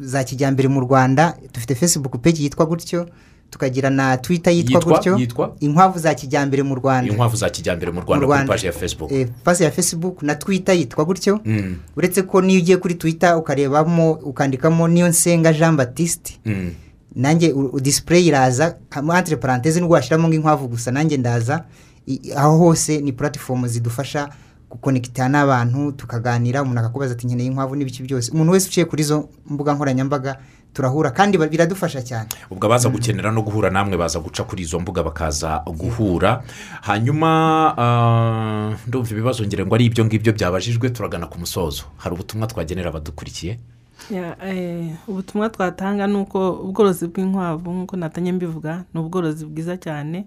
za kijyambere mu rwanda. Dufite facebook page yitwa gutyo tukagira na twitter yitwa gutyo. Inkwavu za kijyambere mu rwanda. Inkwavu za kijyambere mu rwanda kuri paji ya facebook. Eh, pasi ya facebook na twitter yitwa gutyo. Mm. uretse ko niyo ugiye kuri twitter ukarebamo ukandikamo niyo nsenga jean batiste Mm. nanjye udisipureyi iraza. Entre paranteze nubwo washyiramo nk'inkwavu gusa nanjye ndaza. Aho hose ni puratifomu zidufasha gukonekita n'abantu tukaganira umuntu akakubaza ati nkeneye inkwavu n'ibiki byose. Umuntu wese uciye kuri izo mbuga nkoranyambaga turahura kandi biradufasha cyane. Ubwo abaza gukenera no guhura namwe baza guca kuri izo mbuga bakaza guhura. Hanyuma ah, ndumva ibibazo ngira ngo ari ibyo ngibyo byabajijwe turagana ku musozo. Hari ubutumwa twagenera abadukurikiye Ya, eh, ubutumwa twatanga ni uko ubworozi bw'inkwavu nk'uko natanye mbivuga ni ubworozi bwiza cyane.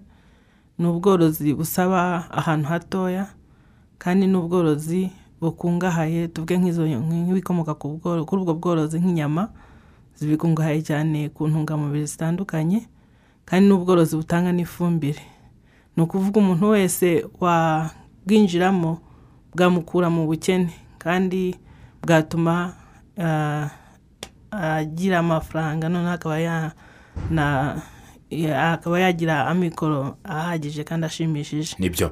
Ni ubworozi busaba ahantu hatoya kandi ni ubworozi bukungahaye tuvuge nk'ibikomoka kuri ubwo bworozi nk'inyama zibikungahaye cyane ku ntungamubiri zitandukanye kandi ni ubworozi butanga n'ifumbire. Ni ukuvuga umuntu wese wabwinjiramo bwamukura mu bukene kandi bwatuma ah, agira amafaranga noneho akaba akaba yagira amikoro ahagije kandi ashimishije. Nibyo.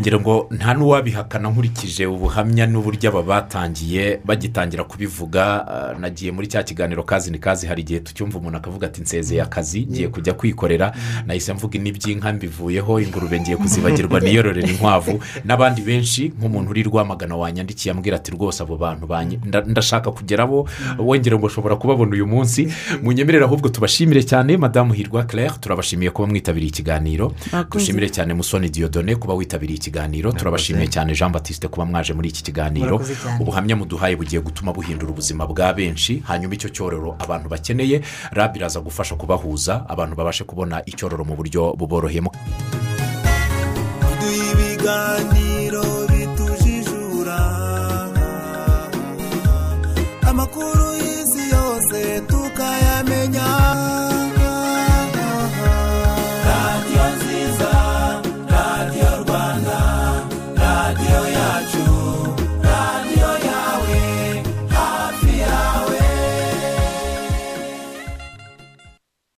Ngira ngo nta n'uwabihakana nkurikije ubuhamya n'uburyo aba batangiye bagitangira kubivuga. Ah, nagiye muri cya kiganiro kazi ni kazi. Hari igihe tucyumva umuntu akavuga ati nsezeye akazi ngiye kujya kwikorera. Nahise mvuga n'iby'inka mbivuyeho ingurube ngiye kuzibagirwa <laughs> niyororera inkwavu. N'abandi benshi nk'umuntu uri rwamagana wanyandikiye ambwira ati rwose abo bantu ndashaka kugerabo wongera ngo ushobora kubabona uyu munsi. Munyemerere ahubwo tubashimire cyane madamu hirwa claire turabashimiye kuba mwitabiriye ikiganiro. Dushimire cyane musoni diyodone kuba witabiriye ikiganiro. Turabashimiye cyane jean batiste kuba mwaje muri iki kiganiro. Ubuhamya muduhaye bugiye gutuma buhindura ubuzima bwa benshi hanyuma icyo cyororo abantu bakeneye rab iraza gufasha kubahuza abantu babashe kubona icyororo mu buryo ibiganiro.